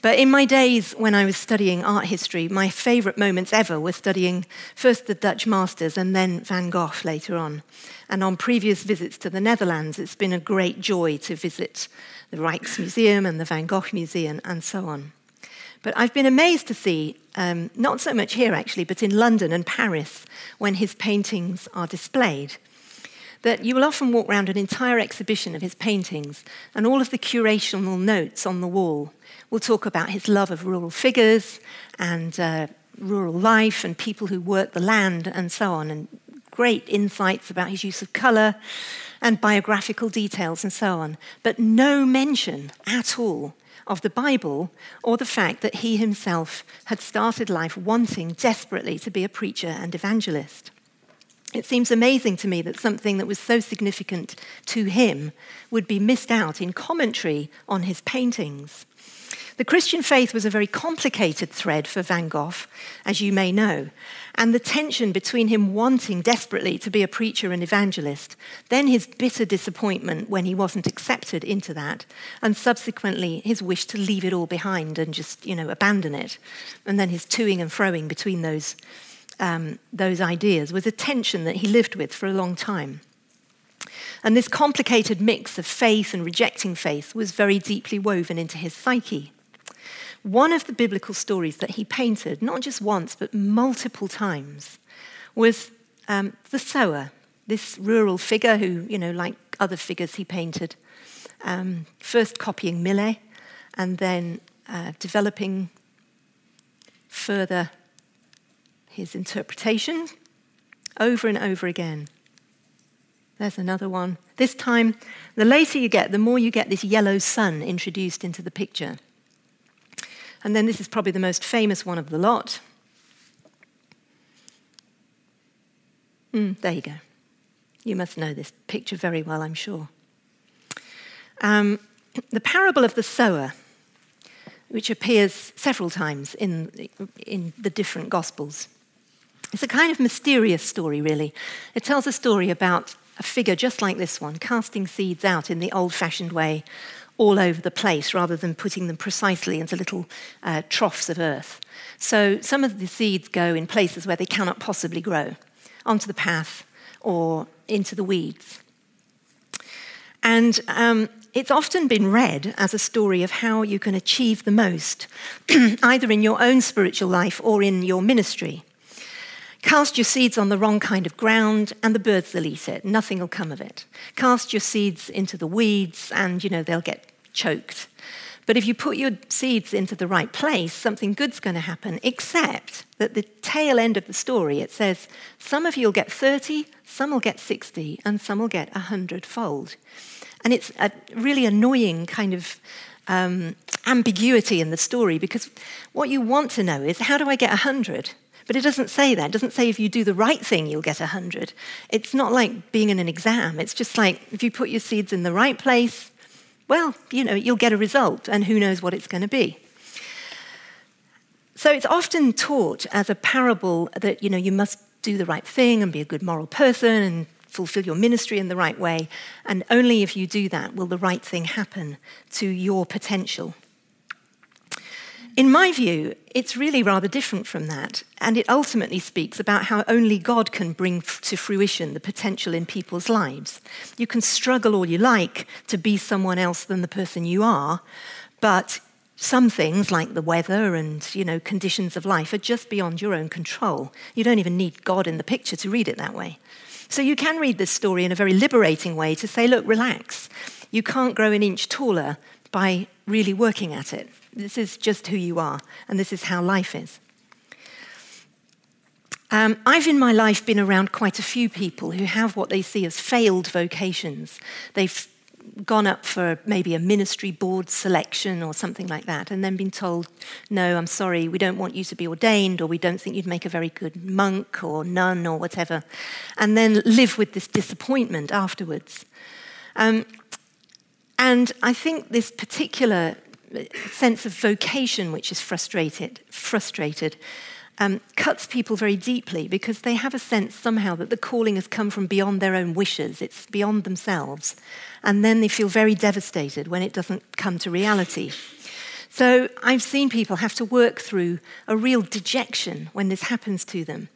But in my days when I was studying art history, my favourite moments ever were studying first the Dutch masters and then Van Gogh later on. And on previous visits to the Netherlands, it's been a great joy to visit the Rijksmuseum and the Van Gogh Museum and so on. But I've been amazed to see, um, not so much here actually, but in London and Paris, when his paintings are displayed that you will often walk around an entire exhibition of his paintings, and all of the curational notes on the wall will talk about his love of rural figures and uh, rural life and people who work the land and so on, and great insights about his use of colour and biographical details and so on. But no mention at all of the Bible or the fact that he himself had started life wanting desperately to be a preacher and evangelist. It seems amazing to me that something that was so significant to him would be missed out in commentary on his paintings. The Christian faith was a very complicated thread for Van Gogh, as you may know, and the tension between him wanting desperately to be a preacher and evangelist, then his bitter disappointment when he wasn't accepted into that, and subsequently his wish to leave it all behind and just, you know, abandon it, and then his toing and froing between those um, those ideas was a tension that he lived with for a long time. And this complicated mix of faith and rejecting faith was very deeply woven into his psyche. One of the biblical stories that he painted, not just once, but multiple times, was um, the sower, this rural figure who, you know, like other figures he painted, um, first copying Millet and then uh, developing further his interpretation over and over again. There's another one. This time, the later you get, the more you get this yellow sun introduced into the picture. And then this is probably the most famous one of the lot. Mm, there you go. You must know this picture very well, I'm sure. Um, the parable of the sower, which appears several times in, in the different Gospels, it's a kind of mysterious story, really. It tells a story about a figure just like this one, casting seeds out in the old fashioned way all over the place rather than putting them precisely into little uh, troughs of earth. So some of the seeds go in places where they cannot possibly grow, onto the path or into the weeds. And um, it's often been read as a story of how you can achieve the most, [clears throat] either in your own spiritual life or in your ministry. Cast your seeds on the wrong kind of ground, and the birds will eat it. Nothing will come of it. Cast your seeds into the weeds, and you know they'll get choked. But if you put your seeds into the right place, something good's going to happen, except that the tail end of the story, it says, some of you will get 30, some will get 60, and some will get 100 fold. And it's a really annoying kind of um, ambiguity in the story because what you want to know is how do I get 100? But it doesn't say that. It doesn't say if you do the right thing, you'll get 100. It's not like being in an exam. It's just like if you put your seeds in the right place, well, you know, you'll get a result, and who knows what it's going to be. So it's often taught as a parable that, you know, you must do the right thing and be a good moral person and fulfill your ministry in the right way. And only if you do that will the right thing happen to your potential. In my view, it's really rather different from that, and it ultimately speaks about how only God can bring to fruition the potential in people's lives. You can struggle all you like to be someone else than the person you are, but some things like the weather and you know conditions of life are just beyond your own control. You don't even need God in the picture to read it that way. So you can read this story in a very liberating way to say, look, relax. You can't grow an inch taller by really working at it. This is just who you are, and this is how life is. Um, I've in my life been around quite a few people who have what they see as failed vocations. They've gone up for maybe a ministry board selection or something like that, and then been told, No, I'm sorry, we don't want you to be ordained, or we don't think you'd make a very good monk or nun or whatever, and then live with this disappointment afterwards. Um, and I think this particular sense of vocation which is frustrated, frustrated um, cuts people very deeply because they have a sense somehow that the calling has come from beyond their own wishes, it's beyond themselves. And then they feel very devastated when it doesn't come to reality. So I've seen people have to work through a real dejection when this happens to them.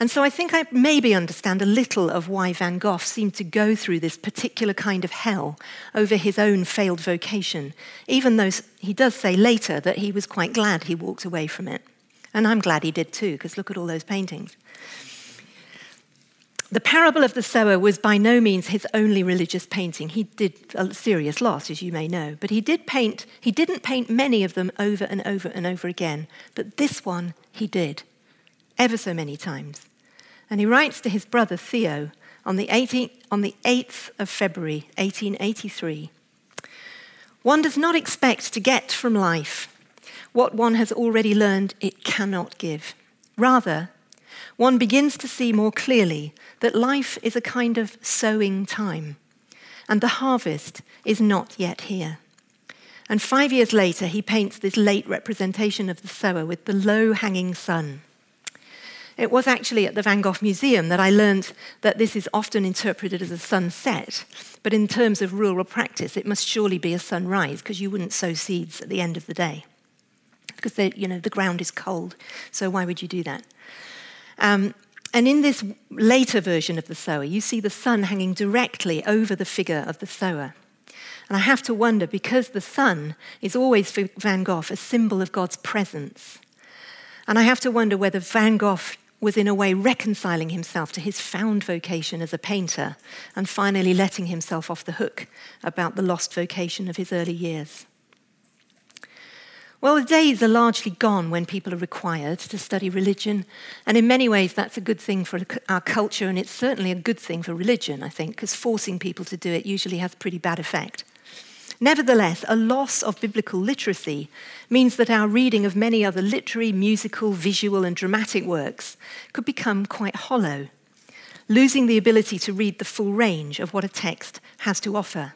And so I think I maybe understand a little of why Van Gogh seemed to go through this particular kind of hell over his own failed vocation, even though he does say later that he was quite glad he walked away from it. And I'm glad he did too, because look at all those paintings. The parable of the sower was by no means his only religious painting. He did a serious loss, as you may know, but he did paint, he didn't paint many of them over and over and over again, but this one he did, ever so many times. And he writes to his brother Theo on the, 18th, on the 8th of February, 1883 One does not expect to get from life what one has already learned it cannot give. Rather, one begins to see more clearly that life is a kind of sowing time, and the harvest is not yet here. And five years later, he paints this late representation of the sower with the low hanging sun. It was actually at the Van Gogh Museum that I learned that this is often interpreted as a sunset, but in terms of rural practice, it must surely be a sunrise because you wouldn't sow seeds at the end of the day because you know the ground is cold. So why would you do that? Um, And in this later version of the sower, you see the sun hanging directly over the figure of the sower. And I have to wonder because the sun is always for Van Gogh a symbol of God's presence. And I have to wonder whether Van Gogh was in a way reconciling himself to his found vocation as a painter and finally letting himself off the hook about the lost vocation of his early years. Well, the days are largely gone when people are required to study religion, and in many ways that's a good thing for our culture, and it's certainly a good thing for religion, I think, because forcing people to do it usually has pretty bad effect. Nevertheless, a loss of biblical literacy means that our reading of many other literary, musical, visual, and dramatic works could become quite hollow, losing the ability to read the full range of what a text has to offer.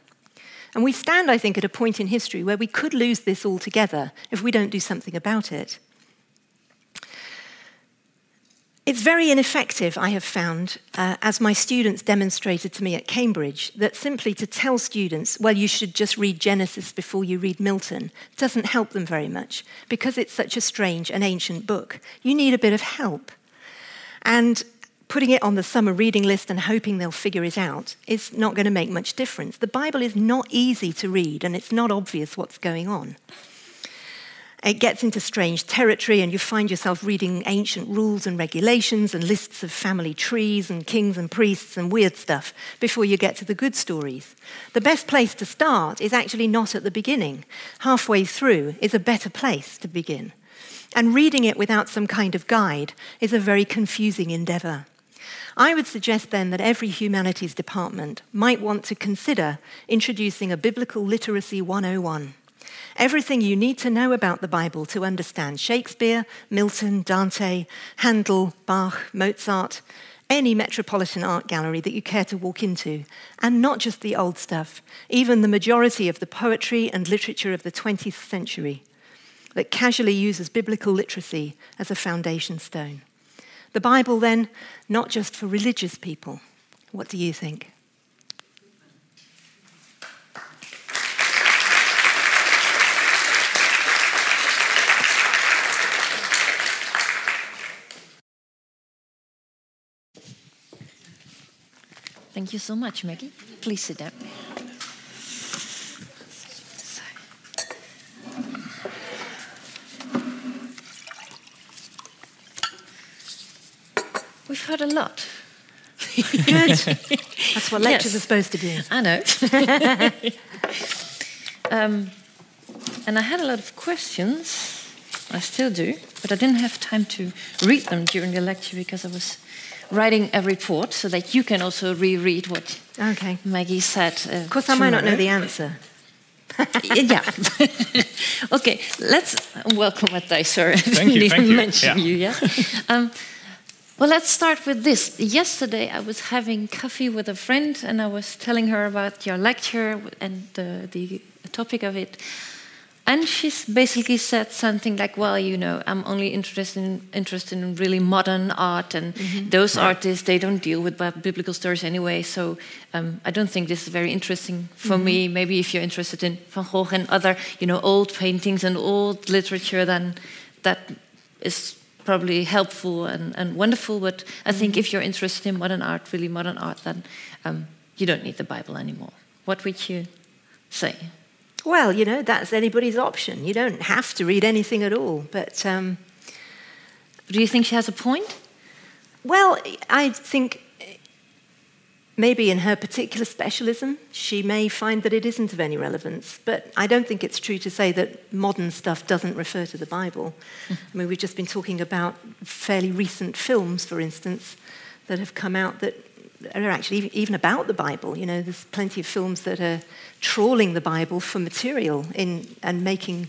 And we stand, I think, at a point in history where we could lose this altogether if we don't do something about it. It's very ineffective, I have found, uh, as my students demonstrated to me at Cambridge, that simply to tell students, well, you should just read Genesis before you read Milton, doesn't help them very much because it's such a strange and ancient book. You need a bit of help. And putting it on the summer reading list and hoping they'll figure it out is not going to make much difference. The Bible is not easy to read and it's not obvious what's going on. It gets into strange territory, and you find yourself reading ancient rules and regulations and lists of family trees and kings and priests and weird stuff before you get to the good stories. The best place to start is actually not at the beginning. Halfway through is a better place to begin. And reading it without some kind of guide is a very confusing endeavor. I would suggest then that every humanities department might want to consider introducing a biblical literacy 101. Everything you need to know about the Bible to understand Shakespeare, Milton, Dante, Handel, Bach, Mozart, any metropolitan art gallery that you care to walk into, and not just the old stuff, even the majority of the poetry and literature of the 20th century that casually uses biblical literacy as a foundation stone. The Bible, then, not just for religious people. What do you think? Thank you so much, Maggie. Please sit down. We've heard a lot. [laughs] Good. That's what lectures yes. are supposed to do. I know. [laughs] um, and I had a lot of questions. I still do, but I didn't have time to read them during the lecture because I was writing a report so that you can also reread what okay. Maggie said. Uh, of course, I might not know the answer. yeah. [laughs] okay, let's welcome Matthijs. Sorry, thank you, thank you. mention yeah. you. Yeah. Um, well, let's start with this. Yesterday, I was having coffee with a friend, and I was telling her about your lecture and the, the topic of it. And she basically said something like, "Well, you know, I'm only interested in interested in really modern art, and mm -hmm. those right. artists they don't deal with biblical stories anyway. So um, I don't think this is very interesting for mm -hmm. me. Maybe if you're interested in Van Gogh and other, you know, old paintings and old literature, then that is probably helpful and, and wonderful. But I mm -hmm. think mm-hmm. if you're interested in modern art, really modern art, then um, you don't need the Bible anymore. What would you say?" Well, you know, that's anybody's option. You don't have to read anything at all. But um, do you think she has a point? Well, I think maybe in her particular specialism, she may find that it isn't of any relevance. But I don't think it's true to say that modern stuff doesn't refer to the Bible. I mean, we've just been talking about fairly recent films, for instance, that have come out that are actually even about the Bible. You know, there's plenty of films that are trawling the Bible for material in, and making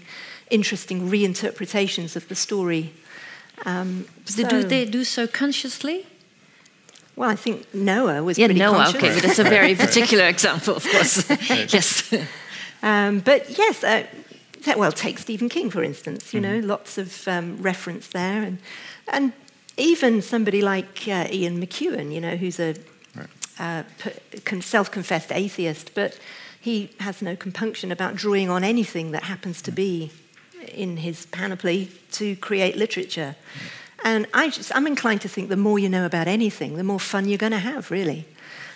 interesting reinterpretations of the story. Um, so, do they do so consciously? Well, I think Noah was yeah, pretty Noah, conscious. okay, but that's a very [laughs] particular example, of course. [laughs] [laughs] yes. Um, but yes, uh, well, take Stephen King, for instance. You mm-hmm. know, lots of um, reference there. And, and even somebody like uh, Ian McEwan, you know, who's a uh, self confessed atheist, but he has no compunction about drawing on anything that happens to be in his panoply to create literature. And I just, I'm inclined to think the more you know about anything, the more fun you're going to have, really.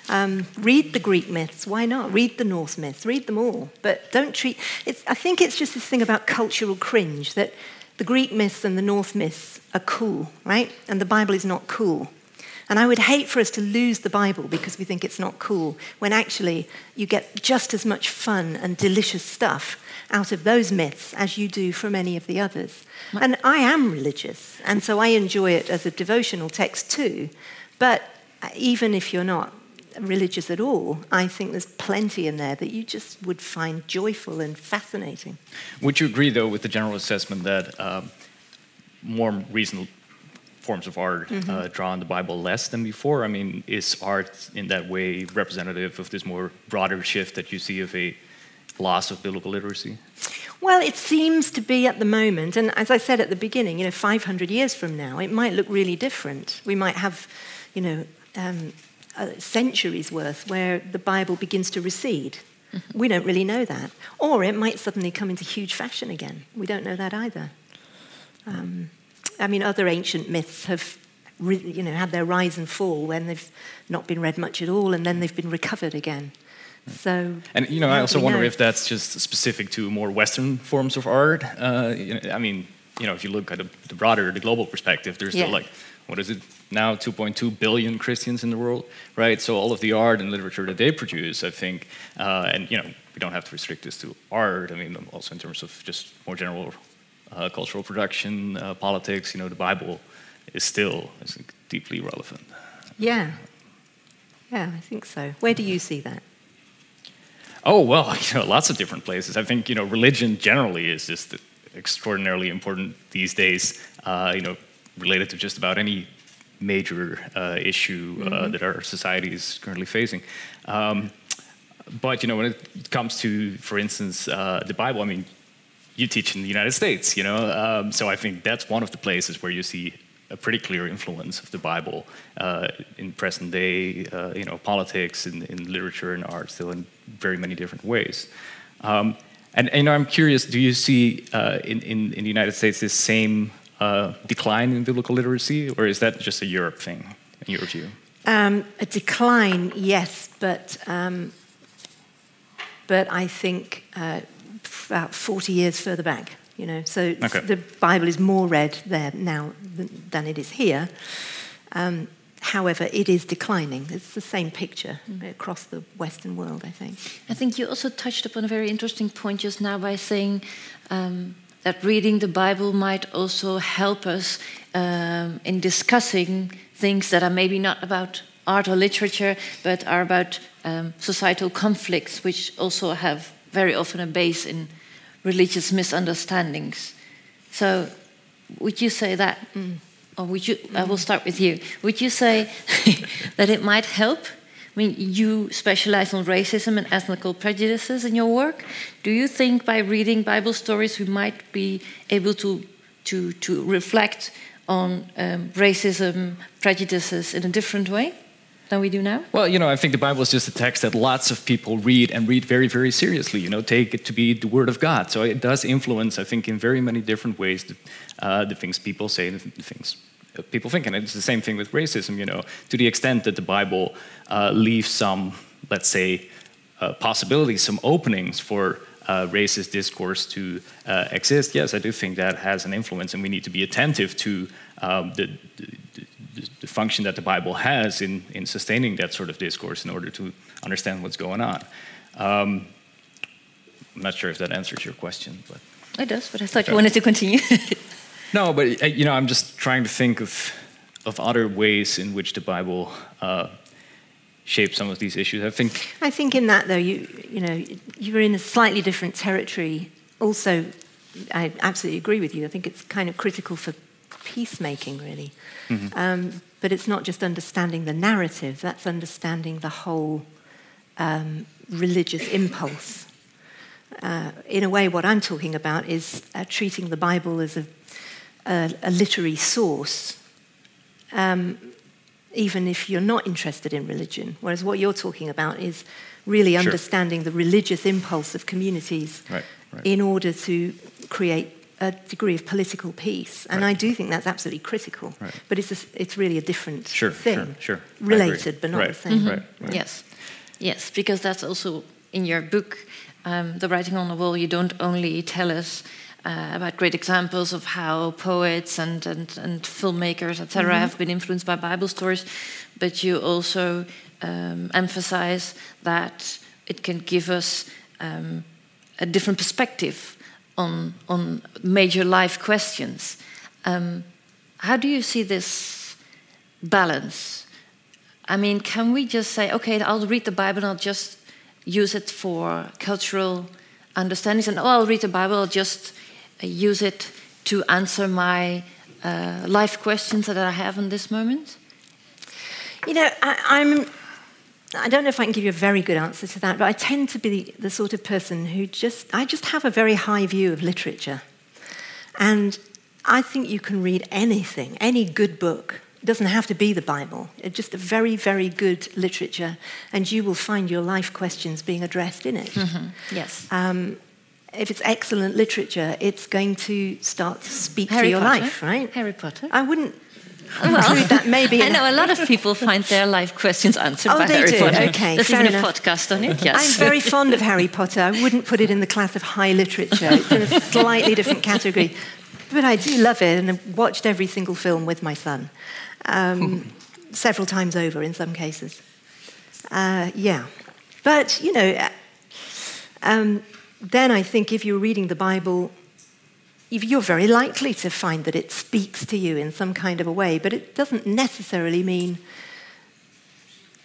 Um, read the Greek myths, why not? Read the Norse myths, read them all. But don't treat, it's, I think it's just this thing about cultural cringe that the Greek myths and the Norse myths are cool, right? And the Bible is not cool. And I would hate for us to lose the Bible because we think it's not cool, when actually you get just as much fun and delicious stuff out of those myths as you do from any of the others. And I am religious, and so I enjoy it as a devotional text too. But even if you're not religious at all, I think there's plenty in there that you just would find joyful and fascinating. Would you agree, though, with the general assessment that um, more recent forms of art mm-hmm. uh, draw on the Bible less than before? I mean, is art in that way representative of this more broader shift that you see of a loss of biblical literacy? Well, it seems to be at the moment, and as I said at the beginning, you know, 500 years from now, it might look really different. We might have, you know, um, centuries worth where the Bible begins to recede. Mm-hmm. We don't really know that. Or it might suddenly come into huge fashion again. We don't know that either. Um, I mean, other ancient myths have you know, had their rise and fall when they've not been read much at all, and then they've been recovered again. So, and you know, I also wonder know. if that's just specific to more Western forms of art. Uh, you know, I mean, you know, if you look at the, the broader, the global perspective, there's yeah. still like, what is it now, 2.2 billion Christians in the world, right? So all of the art and literature that they produce, I think, uh, and you know, we don't have to restrict this to art. I mean, also in terms of just more general uh, cultural production, uh, politics, you know, the Bible is still I think, deeply relevant. Yeah. Yeah, I think so. Where do you see that? Oh, well, [laughs] you know, lots of different places. I think, you know, religion generally is just extraordinarily important these days, uh, you know, related to just about any major uh, issue uh, mm-hmm. that our society is currently facing. Um, but, you know, when it comes to, for instance, uh, the Bible, I mean, you teach in the United States, you know, um, so I think that's one of the places where you see a pretty clear influence of the Bible uh, in present day, uh, you know, politics, in, in, literature and art, still in very many different ways. Um, and, and, I'm curious, do you see uh, in, in, in, the United States this same uh, decline in biblical literacy, or is that just a Europe thing, in your view? Um, a decline, yes, but um, but I think uh, about 40 years further back. You know, so okay. the Bible is more read there now than, than it is here. Um, however, it is declining. It's the same picture mm. across the Western world, I think. I think you also touched upon a very interesting point just now by saying um, that reading the Bible might also help us um, in discussing things that are maybe not about art or literature, but are about um, societal conflicts, which also have very often a base in religious misunderstandings. So, would you say that, mm. or would you? Mm. I will start with you. Would you say [laughs] that it might help? I mean, you specialize on racism and ethnical prejudices in your work. Do you think by reading Bible stories we might be able to to to reflect on um, racism prejudices in a different way? Than we do now? Well, you know, I think the Bible is just a text that lots of people read and read very, very seriously. You know, take it to be the Word of God. So it does influence, I think, in very many different ways the, uh, the things people say, the things people think. And it's the same thing with racism. You know, to the extent that the Bible uh, leaves some, let's say, uh, possibilities, some openings for. Uh, racist discourse to uh, exist, yes, I do think that has an influence, and we need to be attentive to um, the, the, the function that the Bible has in, in sustaining that sort of discourse in order to understand what's going on. Um, I'm not sure if that answers your question, but it does. But I thought okay. you wanted to continue. [laughs] no, but uh, you know, I'm just trying to think of of other ways in which the Bible uh, shapes some of these issues. I think. I think in that though, you you know, you're in a slightly different territory. Also, I absolutely agree with you. I think it's kind of critical for peacemaking, really. Mm-hmm. Um, but it's not just understanding the narrative, that's understanding the whole um, religious impulse. Uh, in a way, what I'm talking about is uh, treating the Bible as a, a, a literary source, um, even if you're not interested in religion. Whereas what you're talking about is really sure. understanding the religious impulse of communities right, right. in order to create a degree of political peace, and Right. I do think that's absolutely critical. Right. But it's a, it's really a different Sure, thing, sure, sure. Related but not Right, the same. Right, right. Yes, yes, because that's also in your book, um, The Writing on the Wall. You don't only tell us uh, about great examples of how poets and, and, and filmmakers, etc., have been influenced by Bible stories, but you also um, emphasize that it can give us um, a different perspective on, on major life questions. Um, how do you see this balance? I mean, can we just say, okay, I'll read the Bible and I'll just use it for cultural understandings, and oh, I'll read the Bible, I'll just uh, use it to answer my uh, life questions that I have in this moment? You know, I, I'm. I don't know if I can give you a very good answer to that, but I tend to be the sort of person who just. I just have a very high view of literature, and I think you can read anything, any good book. It doesn't have to be the Bible. It's just a very, very good literature, and you will find your life questions being addressed in it. Yes. Um, if it's excellent literature, it's going to start to speak Harry to your Potter. life, right? Harry Potter. I wouldn't include that maybe. [laughs] I know a lot of people find their life questions answered Oh, by Harry do? Potter. Okay, There's fair even enough. a podcast on it. Yes. I'm very fond of Harry Potter. I wouldn't put it in the class of high literature. It's in a slightly different category. But I do love it, and I've watched every single film with my son, um, [laughs] several times over in some cases. Uh, yeah. But, you know, uh, um, then I think if you're reading the Bible, you're very likely to find that it speaks to you in some kind of a way, but it doesn't necessarily mean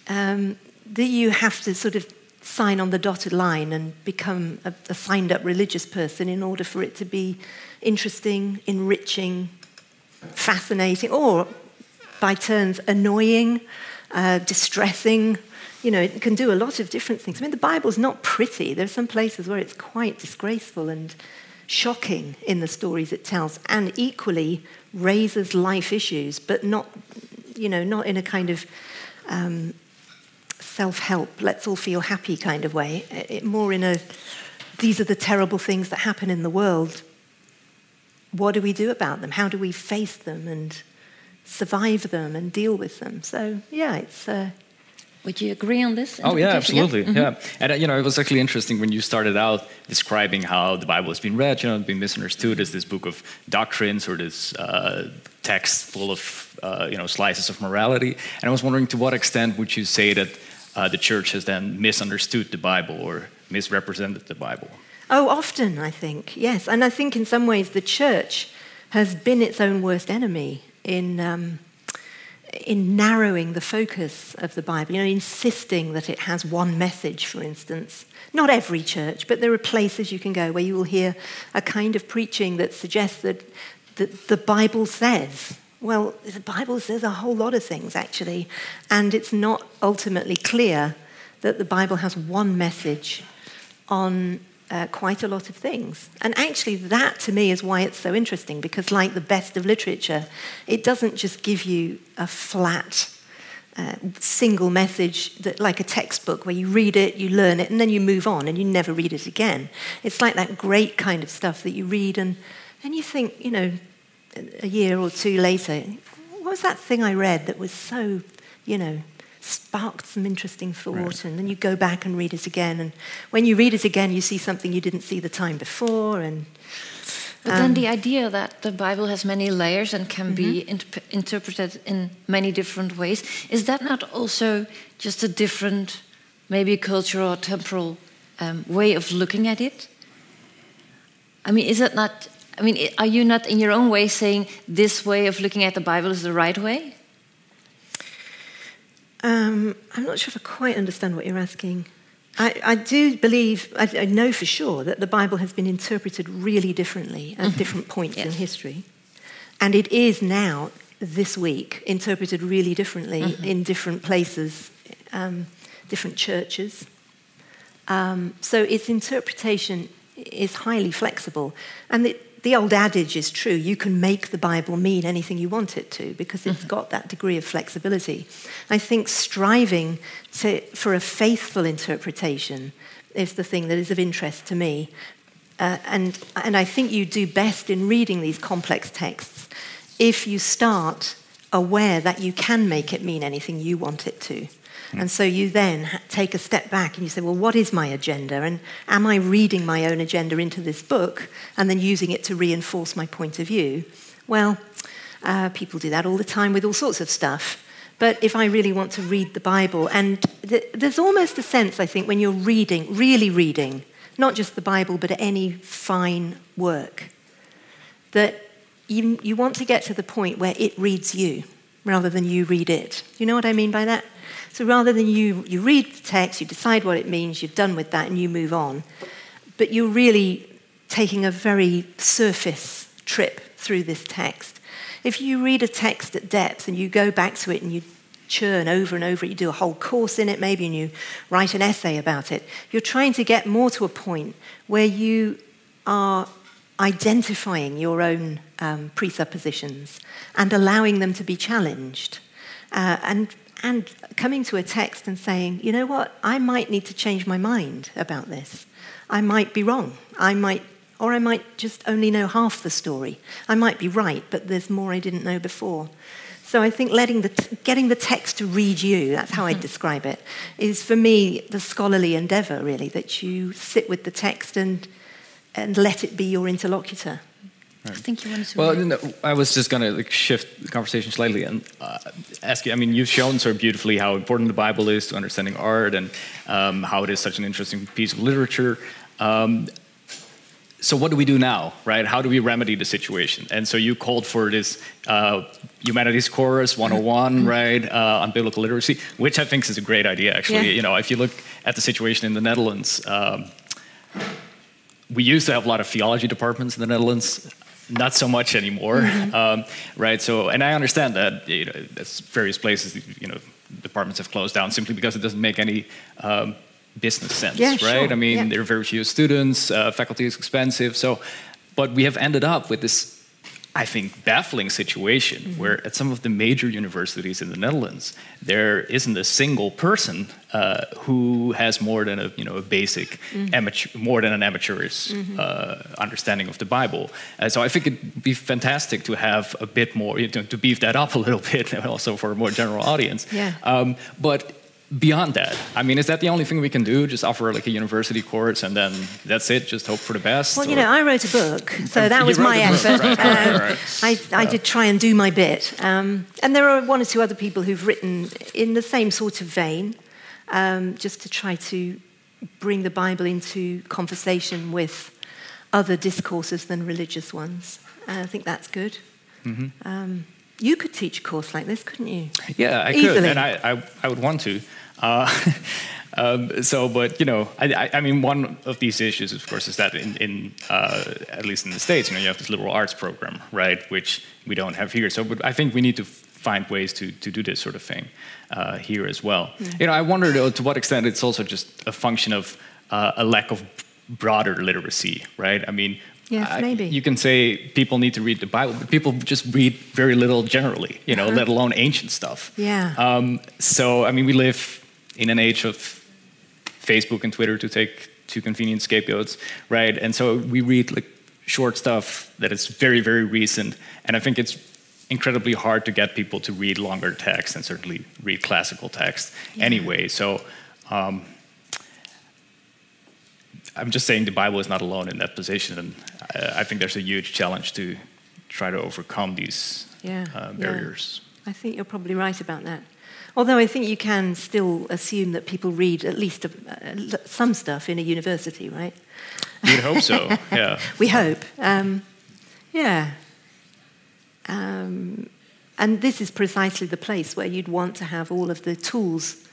um, that you have to sort of sign on the dotted line and become a, a signed up religious person in order for it to be interesting, enriching, fascinating, or by turns annoying, uh, distressing. You know, it can do a lot of different things. I mean, the Bible's not pretty. There are some places where it's quite disgraceful and shocking in the stories it tells, and equally raises life issues, but not, you know, not in a kind of um, self-help, let's all feel happy kind of way. It, more in a, these are the terrible things that happen in the world. What do we do about them? How do we face them and survive them and deal with them? So yeah, it's. Uh, Would you agree on this? Oh yeah, absolutely. Yeah, and uh, you know, it was actually interesting when you started out describing how the Bible has been read, you know, been misunderstood as this book of doctrines or this uh, text full of uh, you know slices of morality. And I was wondering, to what extent would you say that uh, the church has then misunderstood the Bible or misrepresented the Bible? oh, often I think yes, and I think in some ways the church has been its own worst enemy in. Um, in narrowing the focus of the Bible, you know, insisting that it has one message, for instance. Not every church, but there are places you can go where you will hear a kind of preaching that suggests that, the Bible says. Well, the Bible says a whole lot of things, actually, and it's not ultimately clear that the Bible has one message on uh, quite a lot of things. And actually, that to me is why it's so interesting, because like the best of literature, it doesn't just give you a flat, uh, single message that, like a textbook where you read it, you learn it, and then you move on and you never read it again. It's like that great kind of stuff that you read and, and you think, you know, a year or two later, what was that thing I read that was so, you know, sparked some interesting thought, Right. and then you go back and read it again. And when you read it again, you see something you didn't see the time before. And But then the idea that the Bible has many layers and can be interp- interpreted in many different ways, is that not also just a different, maybe cultural or temporal um, way of looking at it? I mean, is it not? I mean, are you not in your own way saying this way of looking at the Bible is the right way? Um, I'm not sure if I quite understand what you're asking. I, I do believe, I, I know for sure that the Bible has been interpreted really differently at different points in history. And it is now, this week, interpreted really differently in different places, um, different churches. Um, so its interpretation is highly flexible. And the, the old adage is true you can make the Bible mean anything you want it to because it's got that degree of flexibility. I think striving to, for a faithful interpretation is the thing that is of interest to me. uh, and, and I think you do best in reading these complex texts if you start aware that you can make it mean anything you want it to. And so you then take a step back and you say, well, what is my agenda? And am I reading my own agenda into this book and then using it to reinforce my point of view? Well, uh, people do that all the time with all sorts of stuff. But if I really want to read the Bible, and th- there's almost a sense, I think, when you're reading, really reading, not just the Bible, but any fine work, that you, you want to get to the point where it reads you rather than you read it. You know what I mean by that? So rather than you, you read the text, you decide what it means, you've done with that, and you move on. But you're really taking a very surface trip through this text. If you read a text at depth and you go back to it and you churn over and over, you do a whole course in it maybe, and you write an essay about it, you're trying to get more to a point where you are identifying your own um, presuppositions and allowing them to be challenged. Uh, and, and coming to a text and saying, you know what, I might need to change my mind about this. I might be wrong. I might, or I might just only know half the story. I might be right, but there's more I didn't know before. So I think letting the t- getting the text to read you, that's how I mm-hmm. describe it, is for me the scholarly endeavor, really, that you sit with the text and and let it be your interlocutor. Right. I think you wanted to. Well, no, I was just going to like, shift the conversation slightly and uh, ask you. I mean, you've shown so beautifully how important the Bible is to understanding art and um, how it is such an interesting piece of literature. Um, so what do we do now, right? How do we remedy the situation? And so you called for this uh, humanities course 101, mm-hmm. right, uh, on biblical literacy, which I think is a great idea. Actually, yeah. you know, if you look at the situation in the Netherlands. Um, we used to have a lot of theology departments in the Netherlands. Not so much anymore, mm-hmm. [laughs] um, right? So, and I understand that you know, various places, you know, departments have closed down simply because it doesn't make any um, business sense, yeah, right? Sure. I mean, yeah. there are very few students, uh, faculty is expensive, so. But we have ended up with this I think, baffling situation mm-hmm. where at some of the major universities in the Netherlands, there isn't a single person uh, who has more than a you know a basic mm-hmm. amateur, more than an amateurish mm-hmm. uh, understanding of the Bible. Uh, so I think it'd be fantastic to have a bit more, you know, to beef that up a little [laughs] bit, also for a more general audience. Yeah. Um, but beyond that? I mean, is that the only thing we can do? Just offer like a university course and then that's it? Just hope for the best? Well, or? you know, I wrote a book, so that was my effort. Right, right, right, I, I, did try and do my bit. Um, and there are one or two other people who've written in the same sort of vein, um, just to try to bring the Bible into conversation with other discourses than religious ones. Uh, I think that's good. Mm-hmm. Um, you could teach a course like this, couldn't you? Yeah, I Easily. could, and I, I, I would want to. Uh, [laughs] um, so, but you know, I, I, mean, one of these issues, of course, is that in, in uh, at least in the states, you know, you have this liberal arts program, right, which we don't have here. So, but I think we need to find ways to to do this sort of thing uh, here as well. Mm. You know, I wonder though, to what extent it's also just a function of uh, a lack of broader literacy, right? I mean, Yes, maybe. You can say people need to read the Bible, but people just read very little generally, you know, uh-huh. let alone ancient stuff. Yeah. Um, so, I mean, we live in an age of Facebook and Twitter to take two convenient scapegoats, right? And so we read like short stuff that is very, very recent. And I think it's incredibly hard to get people to read longer text and certainly read classical text yeah. anyway. So, um, I'm just saying the Bible is not alone in that position, and I, I think there's a huge challenge to try to overcome these yeah, uh, barriers. Yeah. I think you're probably right about that. Although I think you can still assume that people read at least a, uh, some stuff in a university, right? You'd hope so, [laughs] yeah. we hope. Um, yeah. Um, and this is precisely the place where you'd want to have all of the tools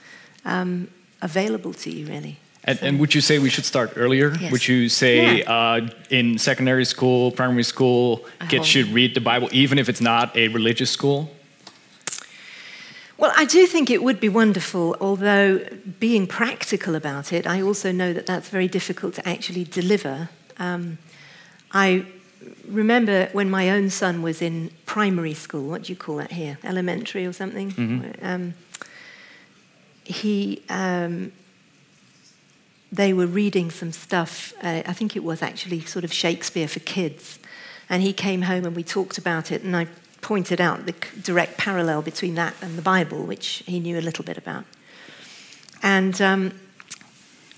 um, available to you, really. And, and, would you say we should start earlier? Yes. Would you say yeah. uh, in secondary school, primary school, kids should read the Bible even if it's not a religious school? Well, I do think it would be wonderful, although being practical about it, I also know that that's very difficult to actually deliver. Um, I remember when my own son was in primary school, what do you call that here? Elementary or something? Mm-hmm. Um, he. Um, they were reading some stuff. Uh, I think it was actually sort of Shakespeare for kids. And he came home and we talked about it, and I pointed out the direct parallel between that and the Bible, which he knew a little bit about. And, um,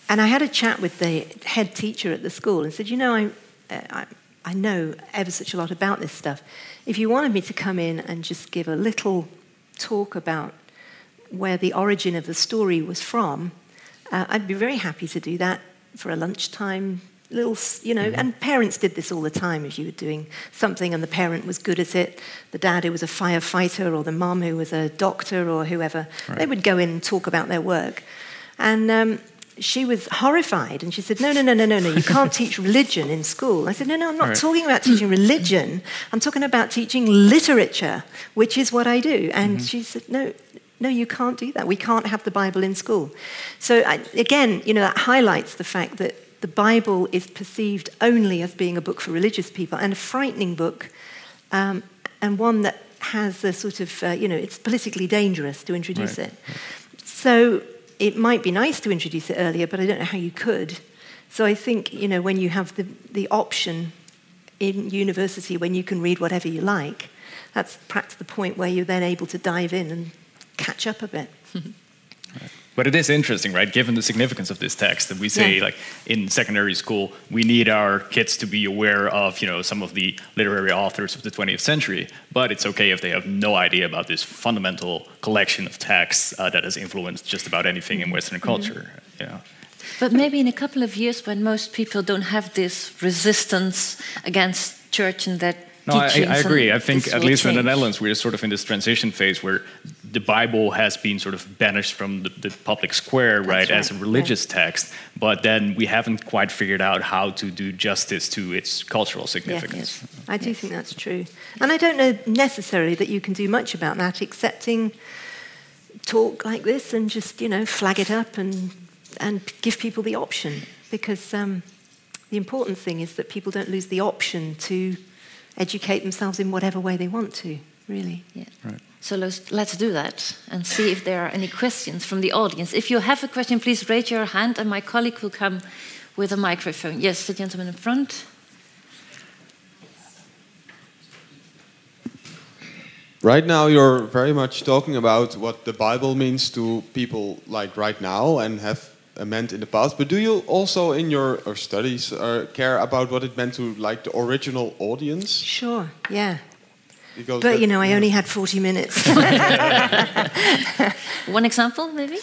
and I had a chat with the head teacher at the school and said, You know, I, uh, I, I know ever such a lot about this stuff. If you wanted me to come in and just give a little talk about where the origin of the story was from, uh, I'd be very happy to do that for a lunchtime little, you know, mm-hmm. and parents did this all the time. If you were doing something and the parent was good at it, the dad who was a firefighter or the mom who was a doctor or whoever, right. they would go in and talk about their work. And um, she was horrified and she said, No, no, no, no, no, no, you can't teach religion in school. I said, No, no, I'm not right. talking about teaching religion. I'm talking about teaching literature, which is what I do. And mm-hmm. she said, No, no, you can't do that. We can't have the Bible in school. So, I, again, you know, that highlights the fact that the Bible is perceived only as being a book for religious people and a frightening book, um, and one that has a sort of, uh, you know, it's politically dangerous to introduce right. it. So it might be nice to introduce it earlier, but I don't know how you could. So I think, you know, when you have the, the option in university when you can read whatever you like, that's perhaps the point where you're then able to dive in and catch up a bit. [laughs] But it is interesting, right? Given the significance of this text, that we say, yeah. like in secondary school, we need our kids to be aware of, you know, some of the literary authors of the 20th century. But it's okay if they have no idea about this fundamental collection of texts uh, that has influenced just about anything in Western mm-hmm. culture. Mm-hmm. You know. But maybe in a couple of years, when most people don't have this resistance against church and that no, I, I, agree. I think, at least change. in the Netherlands, we're sort of in this transition phase where the Bible has been sort of banished from the, the public square, right, right, as a religious yeah. text, but then we haven't quite figured out how to do justice to its cultural significance. Yes, yes. I do yes. think that's true. And I don't know necessarily that you can do much about that, excepting talk like this and just, you know, flag it up and, and give people the option. Because um, the important thing is that people don't lose the option to educate themselves in whatever way they want to, really. Yeah. Right. So let's, let's do that and see if there are any questions from the audience. If you have a question, please raise your hand and my colleague will come with a microphone. Yes, the gentleman in front. Right now, you're very much talking about what the Bible means to people like right now and have meant in the past. But do you also, in your studies, uh, care about what it meant to like the original audience? Sure. Yeah. Because but you know, I only had forty minutes. [laughs] [laughs] One example, maybe.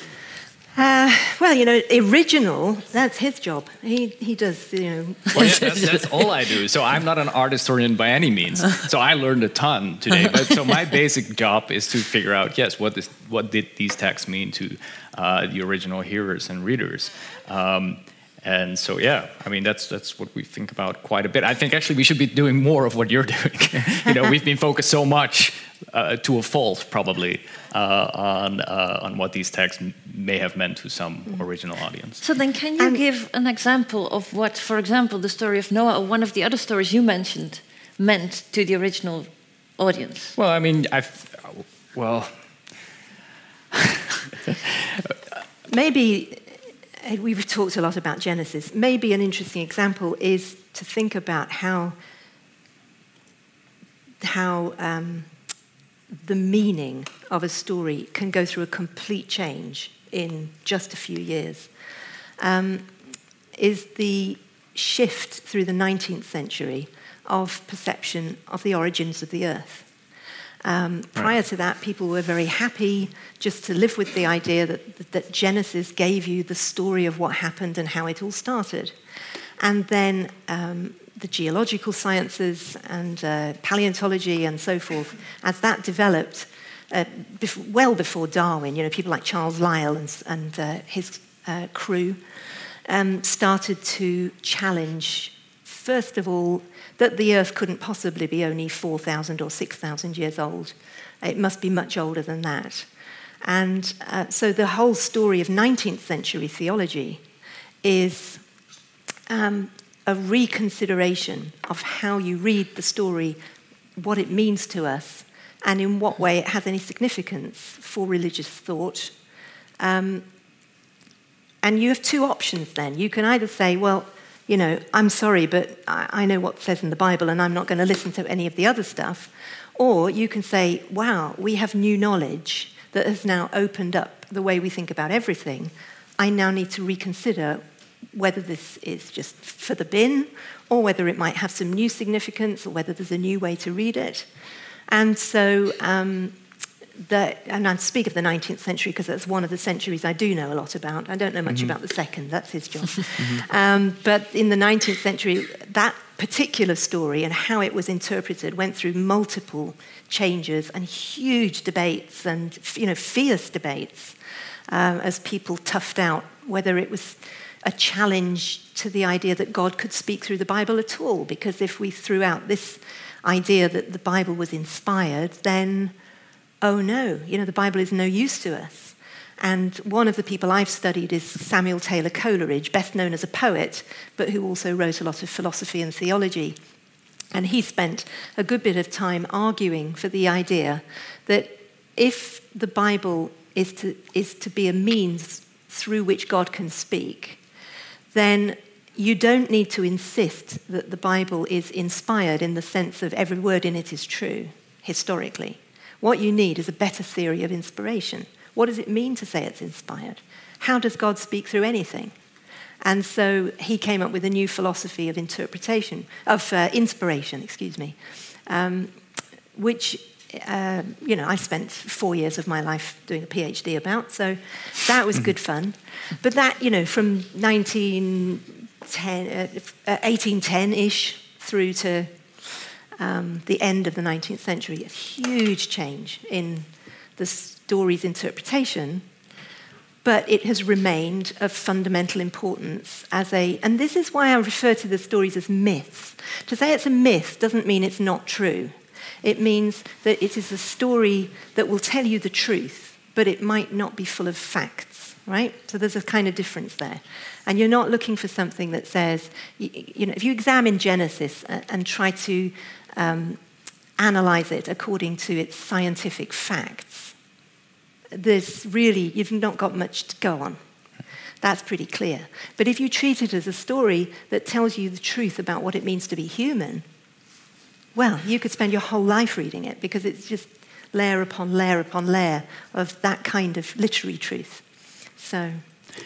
Uh, well, you know, original, that's his job. He, he does, you know. Well, yeah, that's, that's, [laughs] all I do. So I'm not an art historian by any means. So I learned a ton today. But so my basic job is to figure out, yes, what, this, what did these texts mean to uh, the original hearers and readers? Um, and so, yeah, I mean, that's that's what we think about quite a bit. I think actually we should be doing more of what you're [laughs] doing. you know, we've been focused so much uh, to a fault, probably, uh, on uh, on what these texts may have meant to some mm. original audience. So then, can you um, give an example of what, for example, the story of Noah or one of the other stories you mentioned meant to the original audience? Well, I mean, I've well. [laughs] Maybe we've talked a lot about Genesis. Maybe an interesting example is to think about how, how um, the meaning of a story can go through a complete change in just a few years. Um, is the shift through the 19th century of perception of the origins of the earth. Um, prior right. to that, people were very happy just to live with the idea that, that Genesis gave you the story of what happened and how it all started. And then um, the geological sciences and uh, paleontology and so forth, as that developed, uh, well before Darwin, you know, people like Charles Lyell and, and uh, his uh, crew um, started to challenge, first of all, that the Earth couldn't possibly be only 4,000 or 6,000 years old. It must be much older than that. And uh, so the whole story of 19th century theology is um, a reconsideration of how you read the story, what it means to us, and in what way it has any significance for religious thought. Um, and you have two options then. You can either say, well, you know, I'm sorry, but I, know what says in the Bible and I'm not going to listen to any of the other stuff. Or you can say, wow, we have new knowledge that has now opened up the way we think about everything. I now need to reconsider whether this is just for the bin or whether it might have some new significance or whether there's a new way to read it. And so, um, the, and I speak of the 19th century because that's one of the centuries I do know a lot about. I don't know much mm-hmm. about the second, that's his job. [laughs] mm-hmm. um, but in the 19th century, that particular story and how it was interpreted went through multiple changes and huge debates and you know, fierce debates um, as people toughed out whether it was a challenge to the idea that God could speak through the Bible at all. Because if we threw out this idea that the Bible was inspired, then, oh no, you know, the Bible is no use to us. And one of the people I've studied is Samuel Taylor Coleridge, best known as a poet, but who also wrote a lot of philosophy and theology. And he spent a good bit of time arguing for the idea that if the Bible is to, is to be a means through which God can speak, then you don't need to insist that the Bible is inspired in the sense of every word in it is true, historically. What you need is a better theory of inspiration. What does it mean to say it's inspired? How does God speak through anything? And so he came up with a new philosophy of interpretation, of uh, inspiration, excuse me, um, which uh, you know, I spent four years of my life doing a PhD about, so that was good fun. But that, you know, from 1910, uh, 1810-ish uh, through to um, the end of the 19th century, a huge change in the story's interpretation, but it has remained of fundamental importance as a, and this is why I refer to the stories as myths. To say it's a myth doesn't mean it's not true. It means that it is a story that will tell you the truth, but it might not be full of facts, right? So there's a kind of difference there. And you're not looking for something that says, you, know, if you examine Genesis and try to um, analyze it according to its scientific facts, there's really, you've not got much to go on. That's pretty clear. But if you treat it as a story that tells you the truth about what it means to be human, well, you could spend your whole life reading it because it's just layer upon layer upon layer of that kind of literary truth. So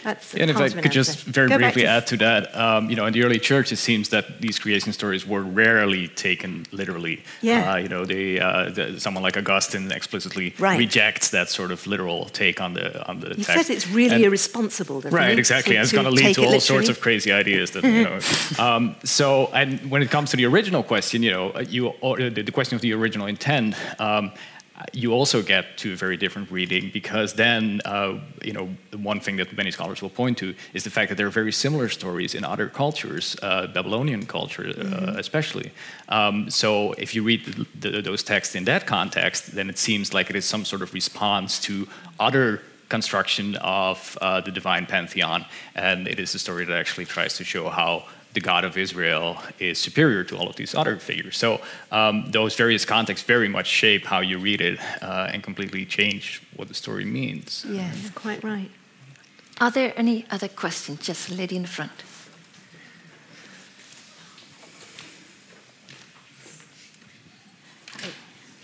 that's and if I could just very Go briefly to add to that, um, you know, in the early church, it seems that these creation stories were rarely taken literally. Yeah. Uh, you know, they, uh, the, someone like Augustine explicitly right. rejects that sort of literal take on the on the he text. He says it's really and, irresponsible. right, he? exactly. To, and it's going to lead to all sorts of crazy ideas. That you know. [laughs] um, so, and when it comes to the original question, you know, you the question of the original intent. Um, you also get to a very different reading because then, uh, you know, one thing that many scholars will point to is the fact that there are very similar stories in other cultures, uh, Babylonian culture uh, mm-hmm. especially. Um, so if you read the, the, those texts in that context, then it seems like it is some sort of response to other construction of uh, the divine pantheon, and it is a story that actually tries to show how the God of Israel is superior to all of these other figures. So um, those various contexts very much shape how you read it uh, and completely change what the story means. Yes, quite right. Are there any other questions? Just a lady in the front.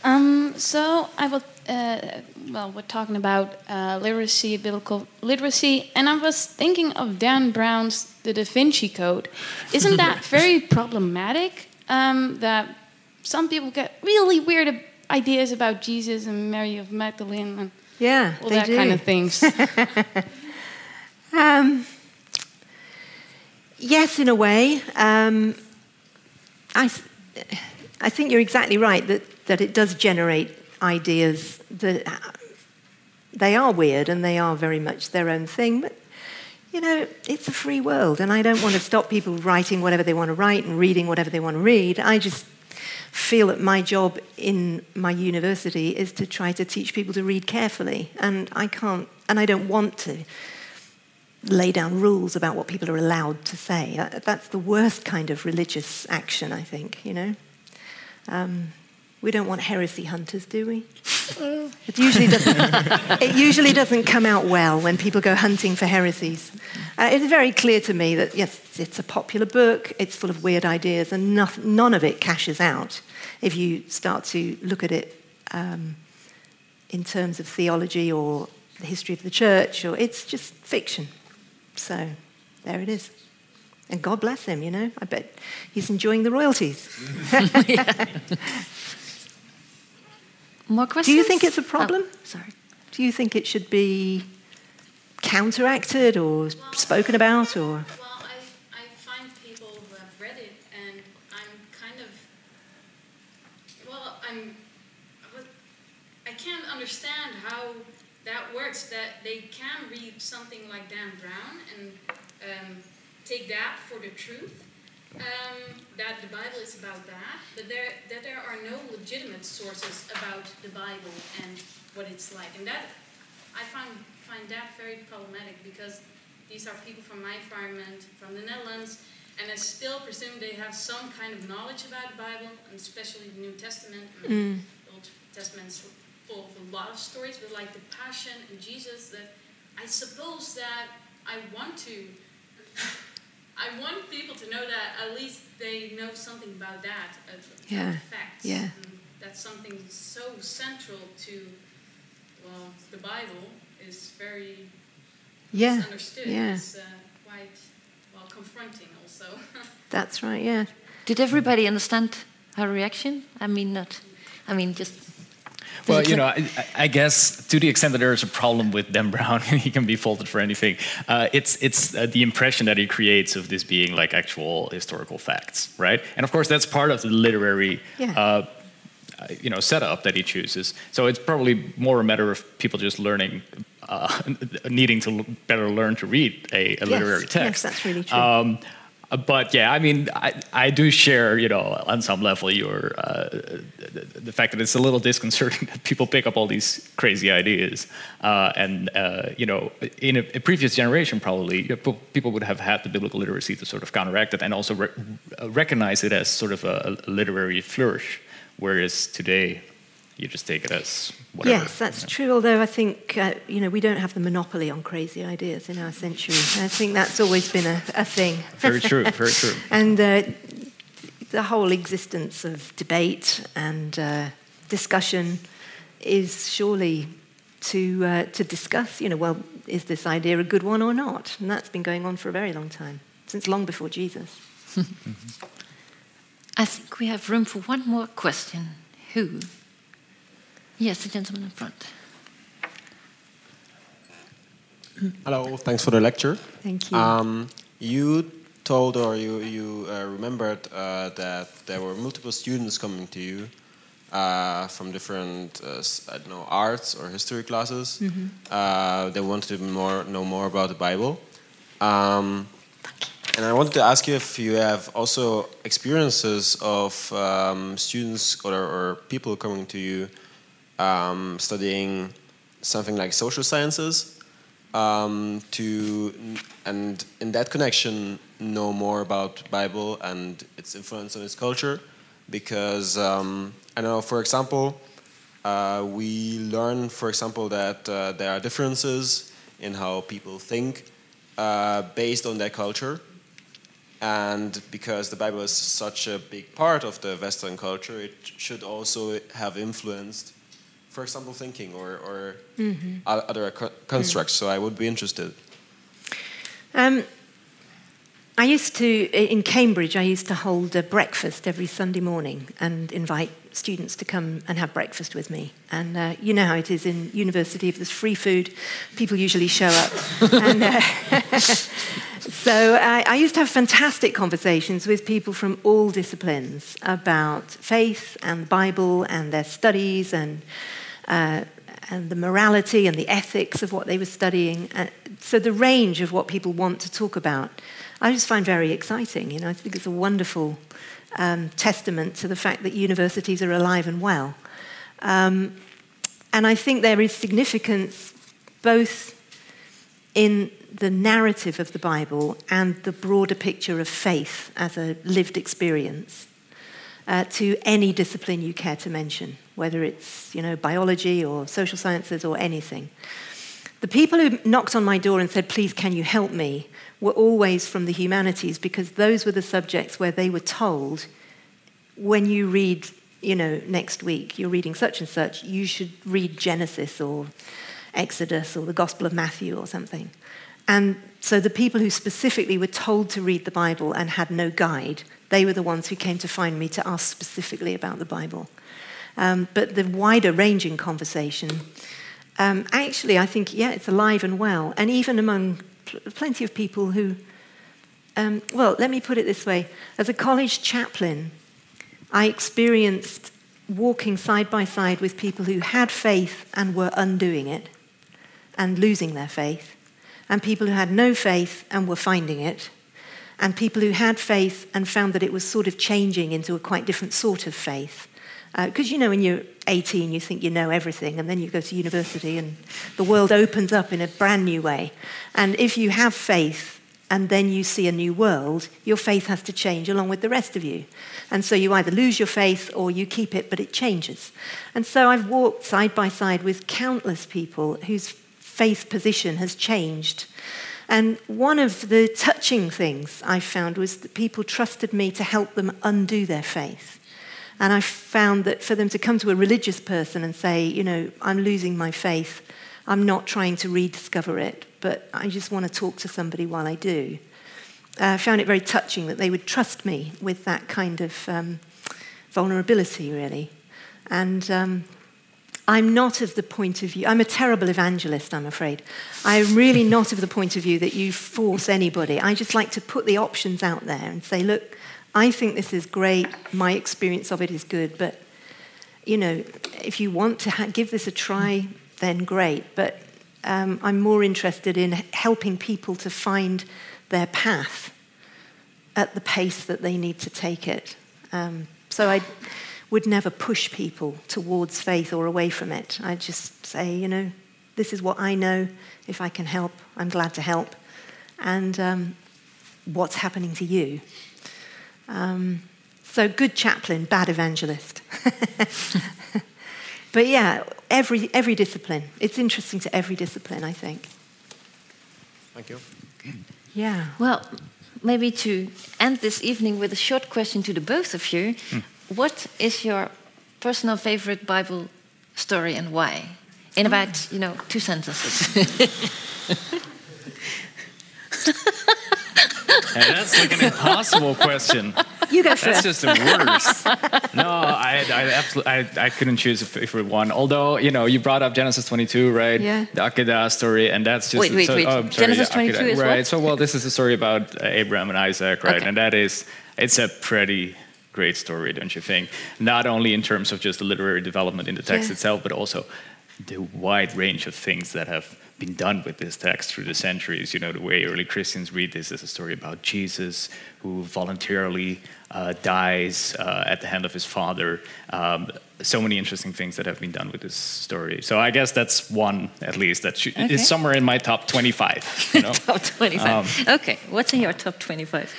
Um, so I was Uh, well, we're talking about uh, literacy, biblical literacy, and I was thinking of Dan Brown's The Da Vinci Code. Isn't that [laughs] very problematic? Um, that some people get really weird ideas about Jesus and Mary of Magdalene and yeah, all that do. kind of things. [laughs] um, yes, in a way. Um, I, I think you're exactly right that that it does generate ideas that they are weird and they are very much their own thing, but you know, it's a free world, and I don't want to stop people writing whatever they want to write and reading whatever they want to read. I just feel that my job in my university is to try to teach people to read carefully, and I can't, and I don't want to lay down rules about what people are allowed to say. That's the worst kind of religious action, I think, you know. Um, We don't want heresy hunters, do we? it usually doesn't. [laughs] it usually doesn't come out well when people go hunting for heresies. Uh, it's very clear to me that yes, it's a popular book. It's full of weird ideas, and nothing, none of it cashes out if you start to look at it um, in terms of theology or the history of the church. Or it's just fiction. So there it is. And God bless him, you know. I bet he's enjoying the royalties. [laughs] [laughs] More questions? Do you think it's a problem? Oh, sorry. Do you think it should be counteracted or spoken about or? Well, I, I find people who have read it, and I'm kind of, well, I'm, I can't understand how that works. That they can read something like Dan Brown and um, take that for the truth. Um, that the Bible is about that, but there that there are no legitimate sources about the Bible and what it's like, and that I find find that very problematic because these are people from my environment, from the Netherlands, and I still presume they have some kind of knowledge about the Bible, and especially the New Testament. Mean, the Old Testament's full of a lot of stories, but like the Passion and Jesus, that I suppose that I want to. I want people to know that at least they know something about that, uh, Yeah, facts. yeah. And that's something so central to, well, the Bible is very Yeah, misunderstood. yeah. It's uh, quite, well, confronting also. [laughs] That's right. Yeah. Did everybody understand her reaction? I mean, not. I mean, just. Well, you know, I, I guess to the extent that there is a problem with Dan Brown, [laughs] he can be faulted for anything. Uh, it's it's uh, the impression that he creates of this being like actual historical facts, right? And of course, that's part of the literary, Yeah. uh, you know, setup that he chooses. So it's probably more a matter of people just learning, uh, [laughs] needing to l- better learn to read a, a literary yes, text. that's really true. Um, uh, but yeah, I mean, I, I do share, you know, on some level, your uh, the, the fact that it's a little disconcerting [laughs] that people pick up all these crazy ideas, uh, and uh, you know, in a, a previous generation, probably people would have had the biblical literacy to sort of counteract it and also re- recognize it as sort of a, a literary flourish, whereas today, you just take it as whatever. Yes, that's true. Although I think uh, you know we don't have the monopoly on crazy ideas in our century. I think that's always been a, a thing. Very true. Very true. [laughs] and uh, the whole existence of debate and uh, discussion is surely to uh, to discuss. You know, well, is this idea a good one or not? And that's been going on for a very long time, since long before Jesus. [laughs] I think we have room for one more question. Who? Yes, the gentleman in front. Hello, thanks for the lecture. Thank you. Um, you told or you, you uh, remembered uh, that there were multiple students coming to you uh, from different, uh, s- I don't know, arts or history classes. Uh, they wanted to more, know more about the Bible. Um, and I wanted to ask you if you have also experiences of um, students or, or people coming to you um, studying something like social sciences um, to and in that connection know more about Bible and its influence on its culture because um, I know for example uh, we learn for example that uh, there are differences in how people think uh, based on their culture. And because the Bible is such a big part of the Western culture it should also have influenced for example thinking or, or o- other co- constructs so I would be interested Um, I used to, in Cambridge, I used to hold a breakfast every Sunday morning and invite students to come and have breakfast with me. And uh, you know how it is in university, if there's free food, people usually show up. [laughs] and, uh, [laughs] so I, I used to have fantastic conversations with people from all disciplines about faith and the Bible and their studies and uh, and the morality and the ethics of what they were studying. Uh, so the range of what people want to talk about, I just find very exciting. You know, I think it's a wonderful um, testament to the fact that universities are alive and well. Um, and I think there is significance both in the narrative of the Bible and the broader picture of faith as a lived experience. uh, to any discipline you care to mention, whether it's you know, biology or social sciences or anything. The people who knocked on my door and said, Please, can you help me? were always from the humanities because those were the subjects where they were told, when you read, you know, next week, you're reading such and such, you should read Genesis or Exodus or the Gospel of Matthew or something. And so the people who specifically were told to read the Bible and had no guide, they were the ones who came to find me to ask specifically about the Bible. Um, but the wider ranging conversation, um, actually, I think, yeah, it's alive and well. And even among pl- plenty of people who, um, well, let me put it this way. As a college chaplain, I experienced walking side by side with people who had faith and were undoing it and losing their faith, and people who had no faith and were finding it, and people who had faith and found that it was sort of changing into a quite different sort of faith. Because uh, you know, when you're 18, you think you know everything, and then you go to university, and the world opens up in a brand new way. And if you have faith and then you see a new world, your faith has to change along with the rest of you. And so you either lose your faith or you keep it, but it changes. And so I've walked side by side with countless people whose faith position has changed. And one of the touching things I found was that people trusted me to help them undo their faith. And I found that for them to come to a religious person and say, you know, I'm losing my faith, I'm not trying to rediscover it, but I just want to talk to somebody while I do. Uh, I found it very touching that they would trust me with that kind of um, vulnerability, really. And um, I'm not of the point of view, I'm a terrible evangelist, I'm afraid. I'm really not of the point of view that you force anybody. I just like to put the options out there and say, look, I think this is great. My experience of it is good. But, you know, if you want to ha- give this a try, then great. But um, I'm more interested in helping people to find their path at the pace that they need to take it. Um, so I would never push people towards faith or away from it. I just say, you know, this is what I know. If I can help, I'm glad to help. And um, what's happening to you? Um, so, good chaplain, bad evangelist. [laughs] but yeah, every, every discipline. It's interesting to every discipline, I think. Thank you. Yeah. Well, maybe to end this evening with a short question to the both of you. Mm. What is your personal favorite Bible story and why? In about, you know, two sentences. [laughs] [laughs] And that's like an impossible question. You go first. That's just the worst. No, I, I absolutely, I, I couldn't choose a favorite one. Although, you know, you brought up Genesis 22, right? Yeah. The Akedah story, and that's just wait, wait, so, wait. Oh, sorry, Genesis 22 Akedah, is right? what? So, well, this is a story about uh, Abraham and Isaac, right? Okay. And that is, it's a pretty great story, don't you think? Not only in terms of just the literary development in the text Yeah. itself, but also the wide range of things that have been done with this text through the centuries. You know, the way early Christians read this as a story about Jesus who voluntarily uh, dies uh, at the hand of his father. Um, so many interesting things that have been done with this story. So I guess that's one, at least, that should, Okay. is somewhere in my top 25. You know? [laughs] top 25. okay, what's in your top 25?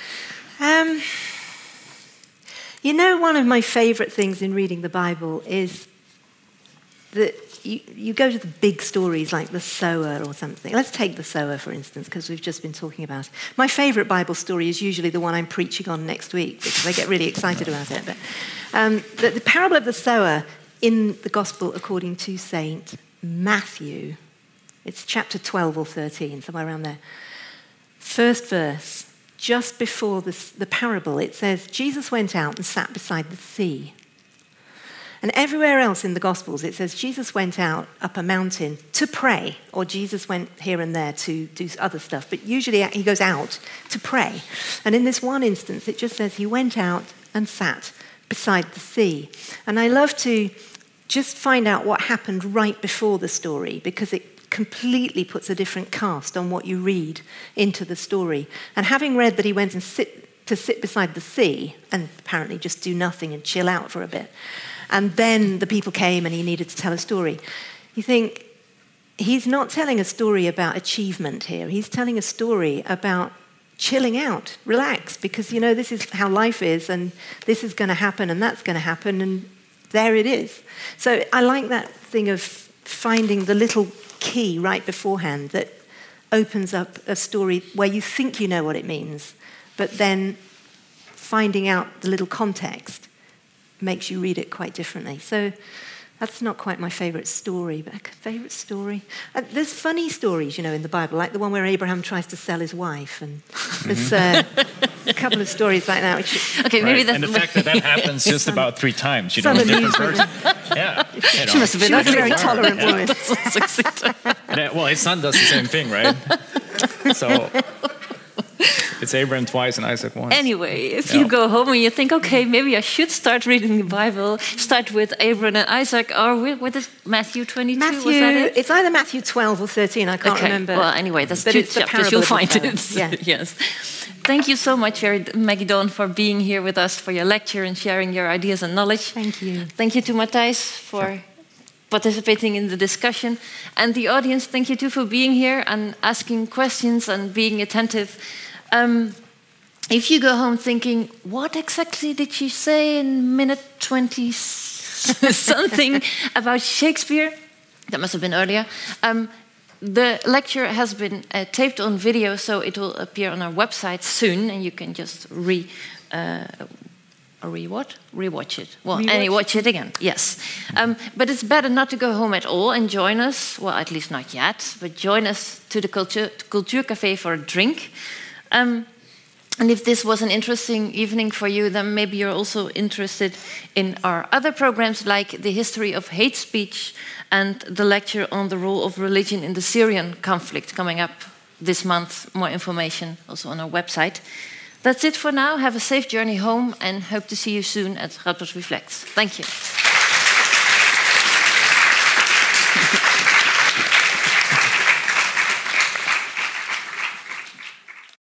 Um, you know, one of my favorite things in reading the Bible is that you, you go to the big stories like the sower or something. Let's take the sower, for instance, because we've just been talking about it. My favorite Bible story is usually the one I'm preaching on next week because I get really excited about it. But um, the, the parable of the sower in the Gospel according to Saint Matthew, it's chapter 12 or 13, somewhere around there. First verse, just before this, the parable, it says, Jesus went out and sat beside the sea. And everywhere else in the Gospels, it says Jesus went out up a mountain to pray, or Jesus went here and there to do other stuff, but usually he goes out to pray. And in this one instance, it just says he went out and sat beside the sea. And I love to just find out what happened right before the story because it completely puts a different cast on what you read into the story. And having read that he went and sit to sit beside the sea and apparently just do nothing and chill out for a bit. And then the people came and he needed to tell a story. You think, he's not telling a story about achievement here. He's telling a story about chilling out, relax, because you know this is how life is, and this is going to happen, and that's going to happen, and there it is. So I like that thing of finding the little key right beforehand that opens up a story where you think you know what it means, but then finding out the little context makes you read it quite differently. So that's not quite my favorite story, but a favorite story. Uh, there's funny stories, you know, in the Bible, like the one where Abraham tries to sell his wife, and there's uh, a couple of stories like that. Which, [laughs] Okay, maybe Right. that's and the fact that that happens just about three times, you know, Some in different amusement. versions. Yeah. [laughs] you she must have been she a ugly. very tolerant woman. [laughs] And, uh, well, his son does the same thing, right? so [laughs] it's Abraham twice and Isaac once. Anyway, if Yeah. you go home and you think, okay, maybe I should start reading the Bible, start with Abraham and Isaac, or with, what is Matthew 22? was Matthew, that it? it's either Matthew 12 or 13, I can't okay. remember. Well, anyway, that's But two it's the chapters. parable You'll of the find it. Yeah. [laughs] yes. Thank you so much, Jerry- Maggie Dawn, for being here with us for your lecture and sharing your ideas and knowledge. Thank you. Thank you to Matthijs for participating in the discussion. And the audience, thank you too for being here and asking questions and being attentive. Um, if you go home thinking, what exactly did she say in minute 20 [laughs] something about Shakespeare? That must have been earlier. Um, the lecture has been uh, taped on video, so it will appear on our website soon, and you can just re. Uh, re what? Rewatch it. Well, Rewatch? and watch it again. Yes, um, but it's better not to go home at all and join us. Well, at least not yet. But join us to the culture culture cafe for a drink. Um, and if this was an interesting evening for you, then maybe you're also interested in our other programs like the history of hate speech and the lecture on the role of religion in the Syrian conflict coming up this month. More information also on our website. That's it for now. Have a safe journey home and hope to see you soon at Radboud Reflects. Thank you.